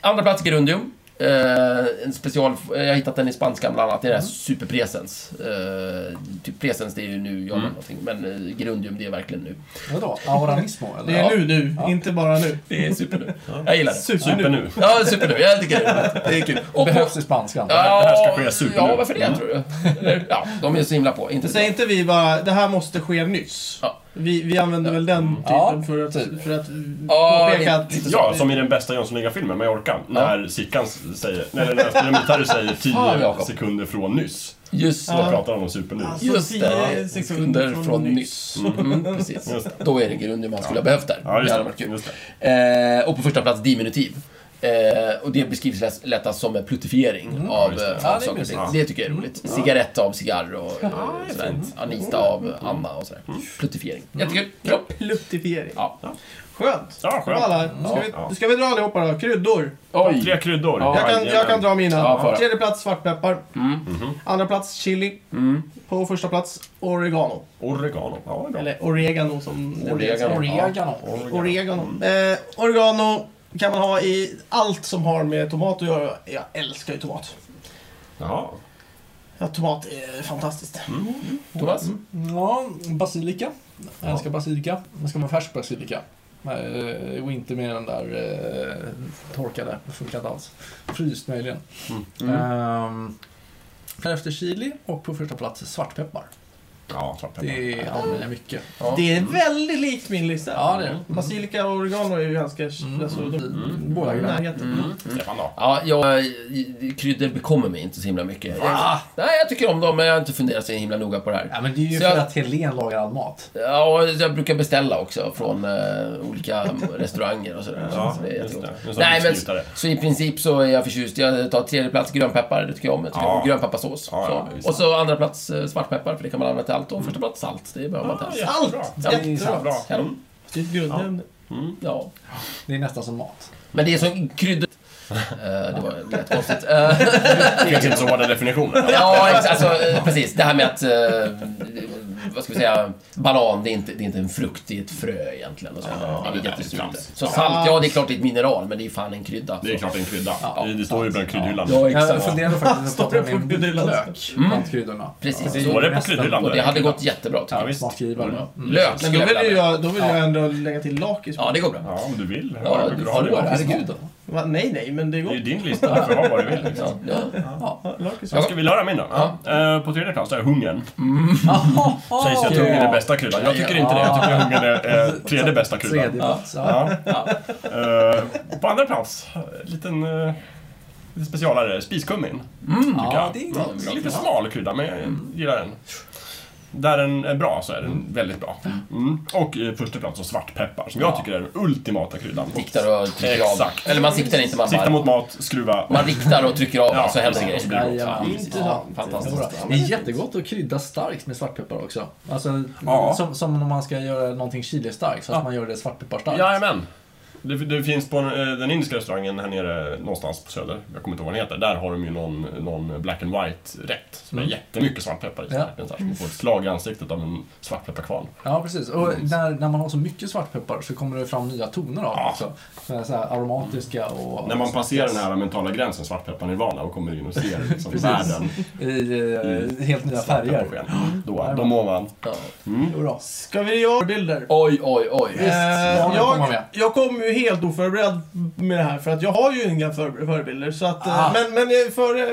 Andra plats, gerundium. Eh, en special, jag har hittat den i spanskan bland annat. Det är den här superpresens. Eh, typ presens, det är ju nu gör man någonting. Men eh, grundium, det är verkligen nu. Vadå? Auranismo eller? Det är Ja. nu, nu. Ja. Inte bara nu. Det är super nu. Jag gillar det. Super, Super nu. Ja, super nu. Jag tycker det. Det är kul. Och på, Behövs i spanskan. det här ska ske super Ja, varför det tror du? Eller, Ja, de är så himla på. Inte. Säger inte vi bara, det här måste ske nyss? Ja. Vi, vi använder väl den typen Ja, för att, typ. för att Ja, påpeka att... Ja, som i den bästa Jönssonliga-filmen, Mallorca. När Sickan säger, nej, när Spelare säger Fan, 10 Jakob. sekunder från nyss. Just Då Ja. pratar han om super nu. Alltså, Just det, sekunder från nyss. Mm, precis. Just det. Då är det grundium man skulle ha behövt där. Ja, just det. varit kul. Just det. Eh, och på första plats diminutiv. Eh, och det beskrivs lätt- lättast som en pluttifiering av, just det. eh, Ja, av saker och ting. Det tycker jag är roligt. Cigarett av cigarr och eh, sådär. Anita av Anna och sådär. Pluttifiering. Jättekul. Bra. Pluttifiering. Ja. Skönt. Ja, skönt. Alla. Ska, Ja. vi, ska vi dra allihopa då? Kryddor. Oj. Tre kryddor. Ja, Jag kan, jag kan dra mina. Ja. Tredje plats svartpeppar. Mm. Andra plats chili. Mm. På första plats oregano. Oregano. Ja. Eller oregano som det Oregano. Oregano. Oregano. Eh, oregano kan man ha i allt som har med tomat att göra. Jag älskar ju tomat. Jaha. Ja, tomat är fantastiskt. Thomas? Ja, basilika. Jag älskar basilika. Det ska vara färsk basilika. Eh, och inte med den där eh, torkade. Det funkar inte alls. Fryst möjligen. Mm. Ehm, därefter chili och på första plats svartpeppar. Ja, svartpeppar. Det använder jag mycket. Ja. Det är väldigt likt min lista. Ja, det är det. Basilika och oregano är ju ganska... Mm. Alltså, de, Mm. Båda närheten. Mm. Stefan då? Ja, jag, kryddor bekommer mig inte så himla mycket. Jag, nej, jag tycker om dem, men jag har inte funderat så himla noga på det här. Ja, men det är ju Så för jag- att Helen lagar all mat. Ja, jag brukar beställa också från eh, olika restauranger och sådär. Ja, så det är just det. Nej, men så i princip så är jag förtjust. Jag tar tredje plats grönpeppar, det tycker jag om. Jag tycker Ja. om grönpepparsås. Ja, ja, så. och så andra plats eh, svartpeppar, för det kan man använda till allt. Och första plats salt, det behöver man inte. Ja, är Jättebra. sant. Bra. Kanon. Det är ett grundämne. Ja. Det är nästan som mat. Men det är som kryddor... Eh, det var lätt konstigt. Eh, Det finns inte så hårda definitioner. Ja, ex- alltså, eh, precis. Det här med att... eh, vad ska vi säga? Banan, det är inte, det är inte en frukt, det är ett frö egentligen. Och så. Ja, det är trams. Så salt, ja det är klart det är ett mineral, men det är fan en krydda. Det är klart en krydda. Ja. Det, det står ju på kryddhyllan. Ja, Jag exakt. funderade faktiskt på att ta med kryddhyllan? lök Mm. bland kryddorna. Precis. Står det på kryddhyllan? Och det hade gått jättebra, tycker Ja, jag. visst. Smakgivare. Mm. Lök Men då jag vill, jag, då vill Ja. jag ändå lägga till lakis. Ja, det går bra. Ja, om du vill. Ja, du får Herregud. Va? Nej, nej, men det Det är ju din lista, du får ha vad du vill. Liksom. Ja, ja. Ja. Ja. Jag ska vi höra min då? Ja. Eh, På tredje plats är hungern. Sägs att hungern är bästa kryddan. Jag tycker inte det. Jag tycker hungern är eh, tredje bästa Tredje kryddan. plats. Ja. Ja. Eh, På andra plats, en liten, eh, lite specialare, spiskummin. Mm. Ja, det är gott. Mm, lite smal krydda, men jag gillar den. Där den är bra så är den väldigt bra. Mm. Och eh, första plats så svartpeppar, som jag tycker är den ultimata kryddan. Siktar och trycker av. Exakt. Eller man siktar inte, man Sikta bara... mot mat, skruva. Man riktar och trycker av, Ja, så händer precis. grejer. blir det gott. Jajamän. Ja, precis. Intressant. Ja, Fantastiskt. Det är jättegott att krydda starkt med svartpeppar också. Alltså, Ja. som, som om man ska göra någonting chilistarkt, så att Ja. man gör det svartpepparstarkt. Jajamän. Det, det finns på eh, den indiska restaurangen här nere någonstans på Söder, jag kommer inte ihåg vad den heter, där har de ju någon, någon black and white-rätt som är Mm. jättemycket svartpeppar i. Ja. Så man får ett slag i ansiktet av en svartpepparkvarn. Ja, precis. Och när, när man har så mycket svartpeppar så kommer det fram nya toner av Ja. också. Så här, så här aromatiska och... När man passerar den här mentala gränsen, svartpeppar-nirvana, och kommer in och ser liksom världen I eh, helt nya färger. pepparsken, då, då mår man. Ja. Mm. Ska vi göra bilder? Oj, oj, oj. Visst, Eh, kommer jag, med. jag kom ju helt oförberedd med det här för att jag har ju inga för, förebilder. Så att, eh, Ah. Men, men eh, före,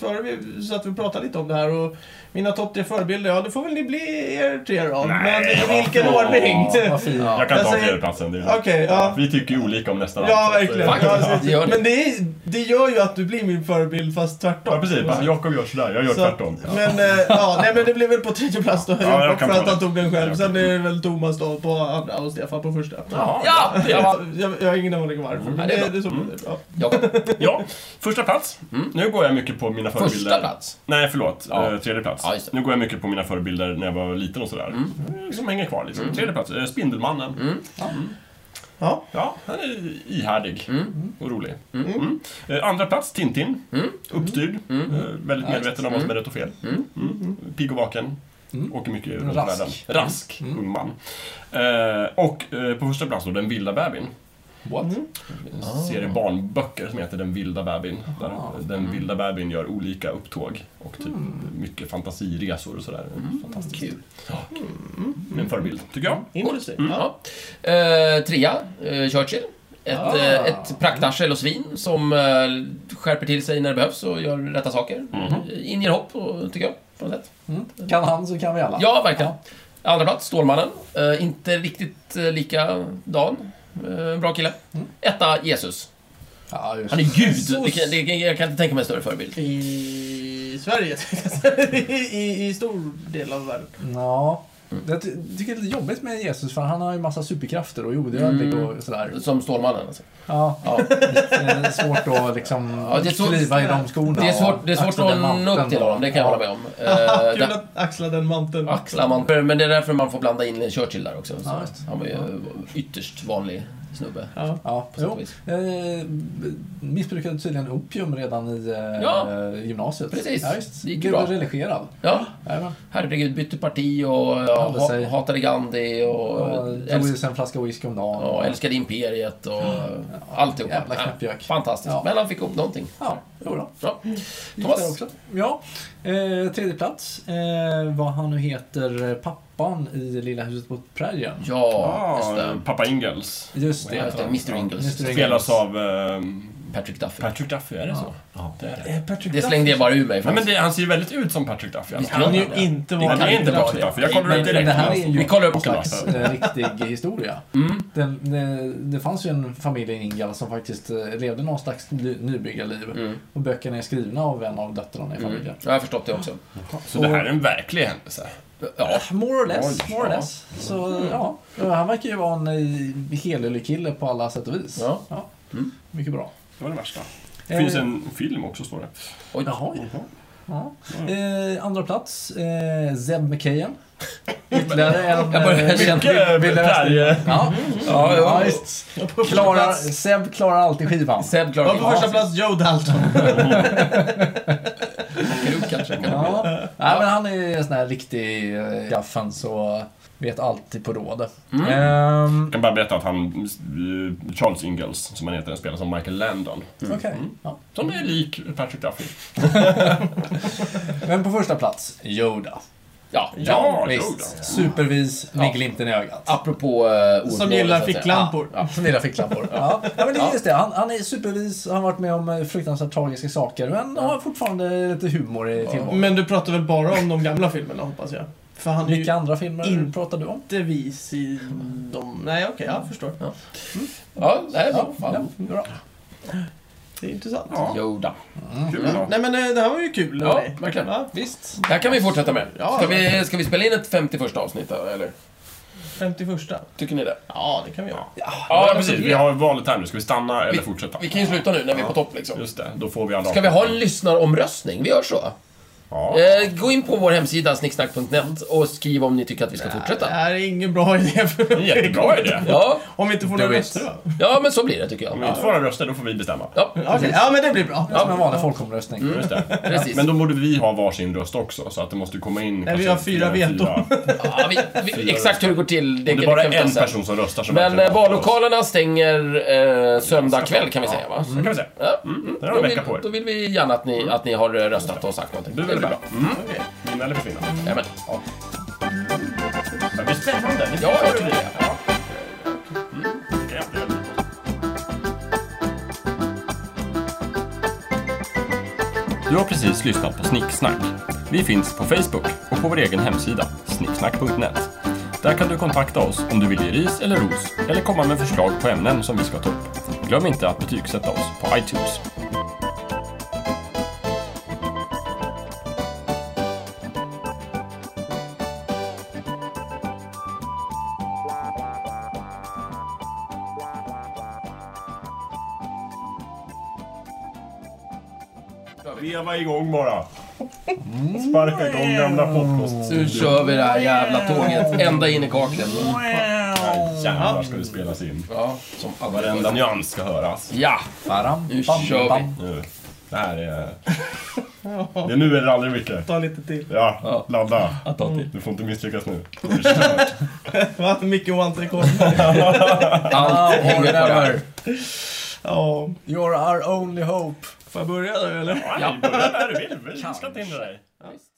före vi, så att vi pratade lite om det här och mina topp tre förebilder, ja det får väl ni bli er tre då. Nej, men i vilken fan. ordning? Ja. Jag kan Jag ta säger- tredjeplatsen. Okej, ja. Vi tycker ju olika om nästan Ja, allt, verkligen. eh, Ja, det gör det. Men det, är, det gör ju att du blir min förebild fast tvärtom. Ja, precis. Bara, Jakob gör sådär, jag gör Så- tvärtom. Men, ja, nej, men det blev väl på tredje plats då. Ja, jag Jakob, för att han tog den själv. Sen är det väl Thomas då på andra och Stefan på första. Ja! Ja. Jag, jag har ingen aning varför. Men Nej, det, är det, är så bra. Jakob, Ja, första plats. Mm. Nu går jag mycket på mina förebilder. första plats. Nej, förlåt. Ja. Eh, tredje plats. Ja, nu går jag mycket på mina förebilder när jag var liten och sådär. Mm. Som hänger kvar liksom. Tredje plats, eh, Spindelmannen. Mm. Ja. Ja, han är ihärdig Mm. och rolig. Mm. Mm. Eh, andra plats, Tintin. Mm. Uppstyrd. Mm. Väldigt Ja, medveten om vad som är rätt och fel. Mm. Mm. Pigg och vaken. Mm. Åker mycket runt Rask. världen. Rask, Mm. ung man. Eh, och eh, på första plats då, Den vilda bebisen. What? En serie barnböcker som heter Den vilda bebisen. Där Ah. den vilda bebisen gör olika upptåg och typ mycket fantasiresor och sådär. Fantastiskt. Kul. En förebild, tycker jag. Mm. Ja. Eh, trea, eh, Churchill. Ett, Ah. eh, ett praktarsel och svin som eh, skärper till sig när det behövs och gör rätta saker. Inger hopp, och, tycker jag, på något sätt. Mm. Kan han så kan vi alla. Ja, verkligen. Andra plats, Stålmannen. Eh, inte riktigt eh, likadan. Eh, bra kille. Etta, Jesus. Ja, just. Han är gud. Jesus. Vilken, det, jag kan inte tänka mig en större förebild. I Sverige, i, I stor del av världen. Ja. Jag ty- tycker det är lite jobbigt med Jesus för han har ju massa superkrafter och är odödlig Mm. och sådär. Som Stålmannen alltså. Ja, Ja. det är svårt att liksom Ja, det är svårt- kliva i de skorna. Det är svårt, det är svårt axla att nå manteln upp till honom, det kan jag Ja. hålla med om. Eh, Kul där- att axla den manteln. Axlar man. Men det är därför man får blanda in Churchill där också. Så Ja, han var ju ytterst vanlig snubbe. Ja. Ja, På jo. och vis. Eh, missbrukade tydligen opium redan i eh, Ja. gymnasiet. Precis. Ja, just. Det gick bra. religerad. Ja, herregud, bytte parti och ja, ha, hatade Gandhi och, Och älsk, en flaska whisky om dagen. ja, älskade imperiet och alltihopa. Jävla Ja, knäppjök. Fantastiskt. Ja. Men han fick ihop någonting. Ja, jo då. Bra. Gick Thomas? också. Ja, eh, tredje plats. Eh, vad han nu heter, eh, pappan i Lilla huset på prärien. Ja, just Ah, det. pappa Ingalls. Just det. Mr Ingalls. Mr. Ingalls. Spelas av eh, Patrick Duffy. Patrick Duffy, är det så? Ja. Det är det. Patrick Det slängde jag bara ur mig. Nej, men det, han ser ju väldigt ut som Patrick Duffy. Alltså. Det kan ju det. inte Det vara Han är inte vara Patrick det. Duffy. Jag kollar upp direkt. det här är ju Vi kollar upp en slags riktig historia. Mm. Den, det, det fanns ju en familj i Ingalls som faktiskt eh, levde någon slags ny, nybyggarliv. Mm. Och böckerna är skrivna av en av döttrarna i Mm. familjen. Jag har förstått det också. Så det här är en verklig händelse. Ja, More or less. More or ja. less. Så ja, han verkar ju vara en eh, helylle kille på alla sätt och vis. Ja. Mm. Mycket bra. Det var det värsta. Det finns Eh, en film också, står det. oj. Jaha, ja. ja. Eh, andra plats, eh, Zeb McKayen. Ytterligare en... Jag börjar eh, känna-. Ja, Ja, ja, ja. visst. Första Klarar, plats- Seb klarar alltid skivan. Seb klarar Ja, på första plats Joe Dalton. Kruk kanske. Ja. Nej, men han är en sån här riktig eh, gaffen så vet alltid på råd. Mm. Ehm, Jag kan bara berätta att han, eh, Charles Ingalls, som han heter, spelar som Michael Landon. Okej. Ja. Som är lik Patrick Duffy. Men på första plats, Yoda. Ja, Ja, Visst. Yoda. Supervis med Ja. glimten i ögat. apropå uh, Som gillar ficklampor. Ja, som gillar ficklampor. Ja. ja, men det är just det. Han, han är supervis, han har varit med om eh, fruktansvärt tragiska saker, men har fortfarande lite humor i tillvaron. Men du pratar väl bara om de gamla filmerna, hoppas jag? För han Vilka andra filmer in- pratar du om? inte vis i de... Nej, okej, jag förstår. Ja, det är Ja, bra. ja, bra. Det är intressant. Ja, Yoda. kul då. Nej, men eh, det här var ju kul. Ja, eller? verkligen. Ja, Visst. Det här kan vi fortsätta med. Ja, Ska vi, ska vi spela in ett 51 avsnitt då, eller? 51. Tycker ni det? Ja, det kan vi göra. Ja, precis. Vi har valet här nu. Ska vi stanna eller fortsätta? Vi kan ju sluta nu när vi är på topp liksom. Just det, då får vi alla... Ska vi ha en lyssnaromröstning? Vi gör så. Ja. Eh, gå in på vår hemsida snicksnack.net och skriv om ni tycker att vi ska Det fortsätta. här är ingen bra idé. För En jättebra idé. Ja, Om vi inte får några röster då. ja, men så blir det tycker Om vi jag. inte får några röster, då får vi bestämma. Ja, Okej, ja men det blir bra. Det är som en vanlig folkomröstning. Just det. precis. Men då borde vi ha varsin röst också, så att det måste komma in... Nej, vi har fyra fler än veto. fyra. Ja, vi, vi, exakt hur det går till, det, Om det bara är ta en person som röstar så Men eh, vallokalerna stänger eh, söndag kväll kan vi säga va? Så kan vi säga. Ja. Mm, det har Då vill, då vill vi gärna att ni, att ni har röstat och sagt någonting. Det är väldigt bra. Mm. Vinna eller försvinna. Jajamän. Det blir spännande. Det Ja, jag tycker det. Ja. Mm. Du har precis lyssnat på Snicksnack. Vi finns på Facebook och på vår egen hemsida, snicksnack.net. Där kan du kontakta oss om du vill ge ris eller ros eller komma med förslag på ämnen som vi ska ta upp. Glöm inte att betygsätta oss på iTunes. Veva igång bara. Sparka igång gamla podcast. Nu kör vi det här jävla tåget ända in i kaklet. Jävlar ska det spelas in. Ja, som Varenda nyans ska höras. Ja, Baram, Nu bam, kör vi. bam. Nu. Det här är... Det är nu eller aldrig Micke. Ta lite till. Ja, Ja. ladda. till. Du får inte misslyckas nu. Det är kört. Va? Micke one-take Ah, Allt hänger på det här. whatever. Ja, You're our only hope. Får jag börja nu eller? Ja, börja där du vill. Vi ska inte hindra dig. Visst.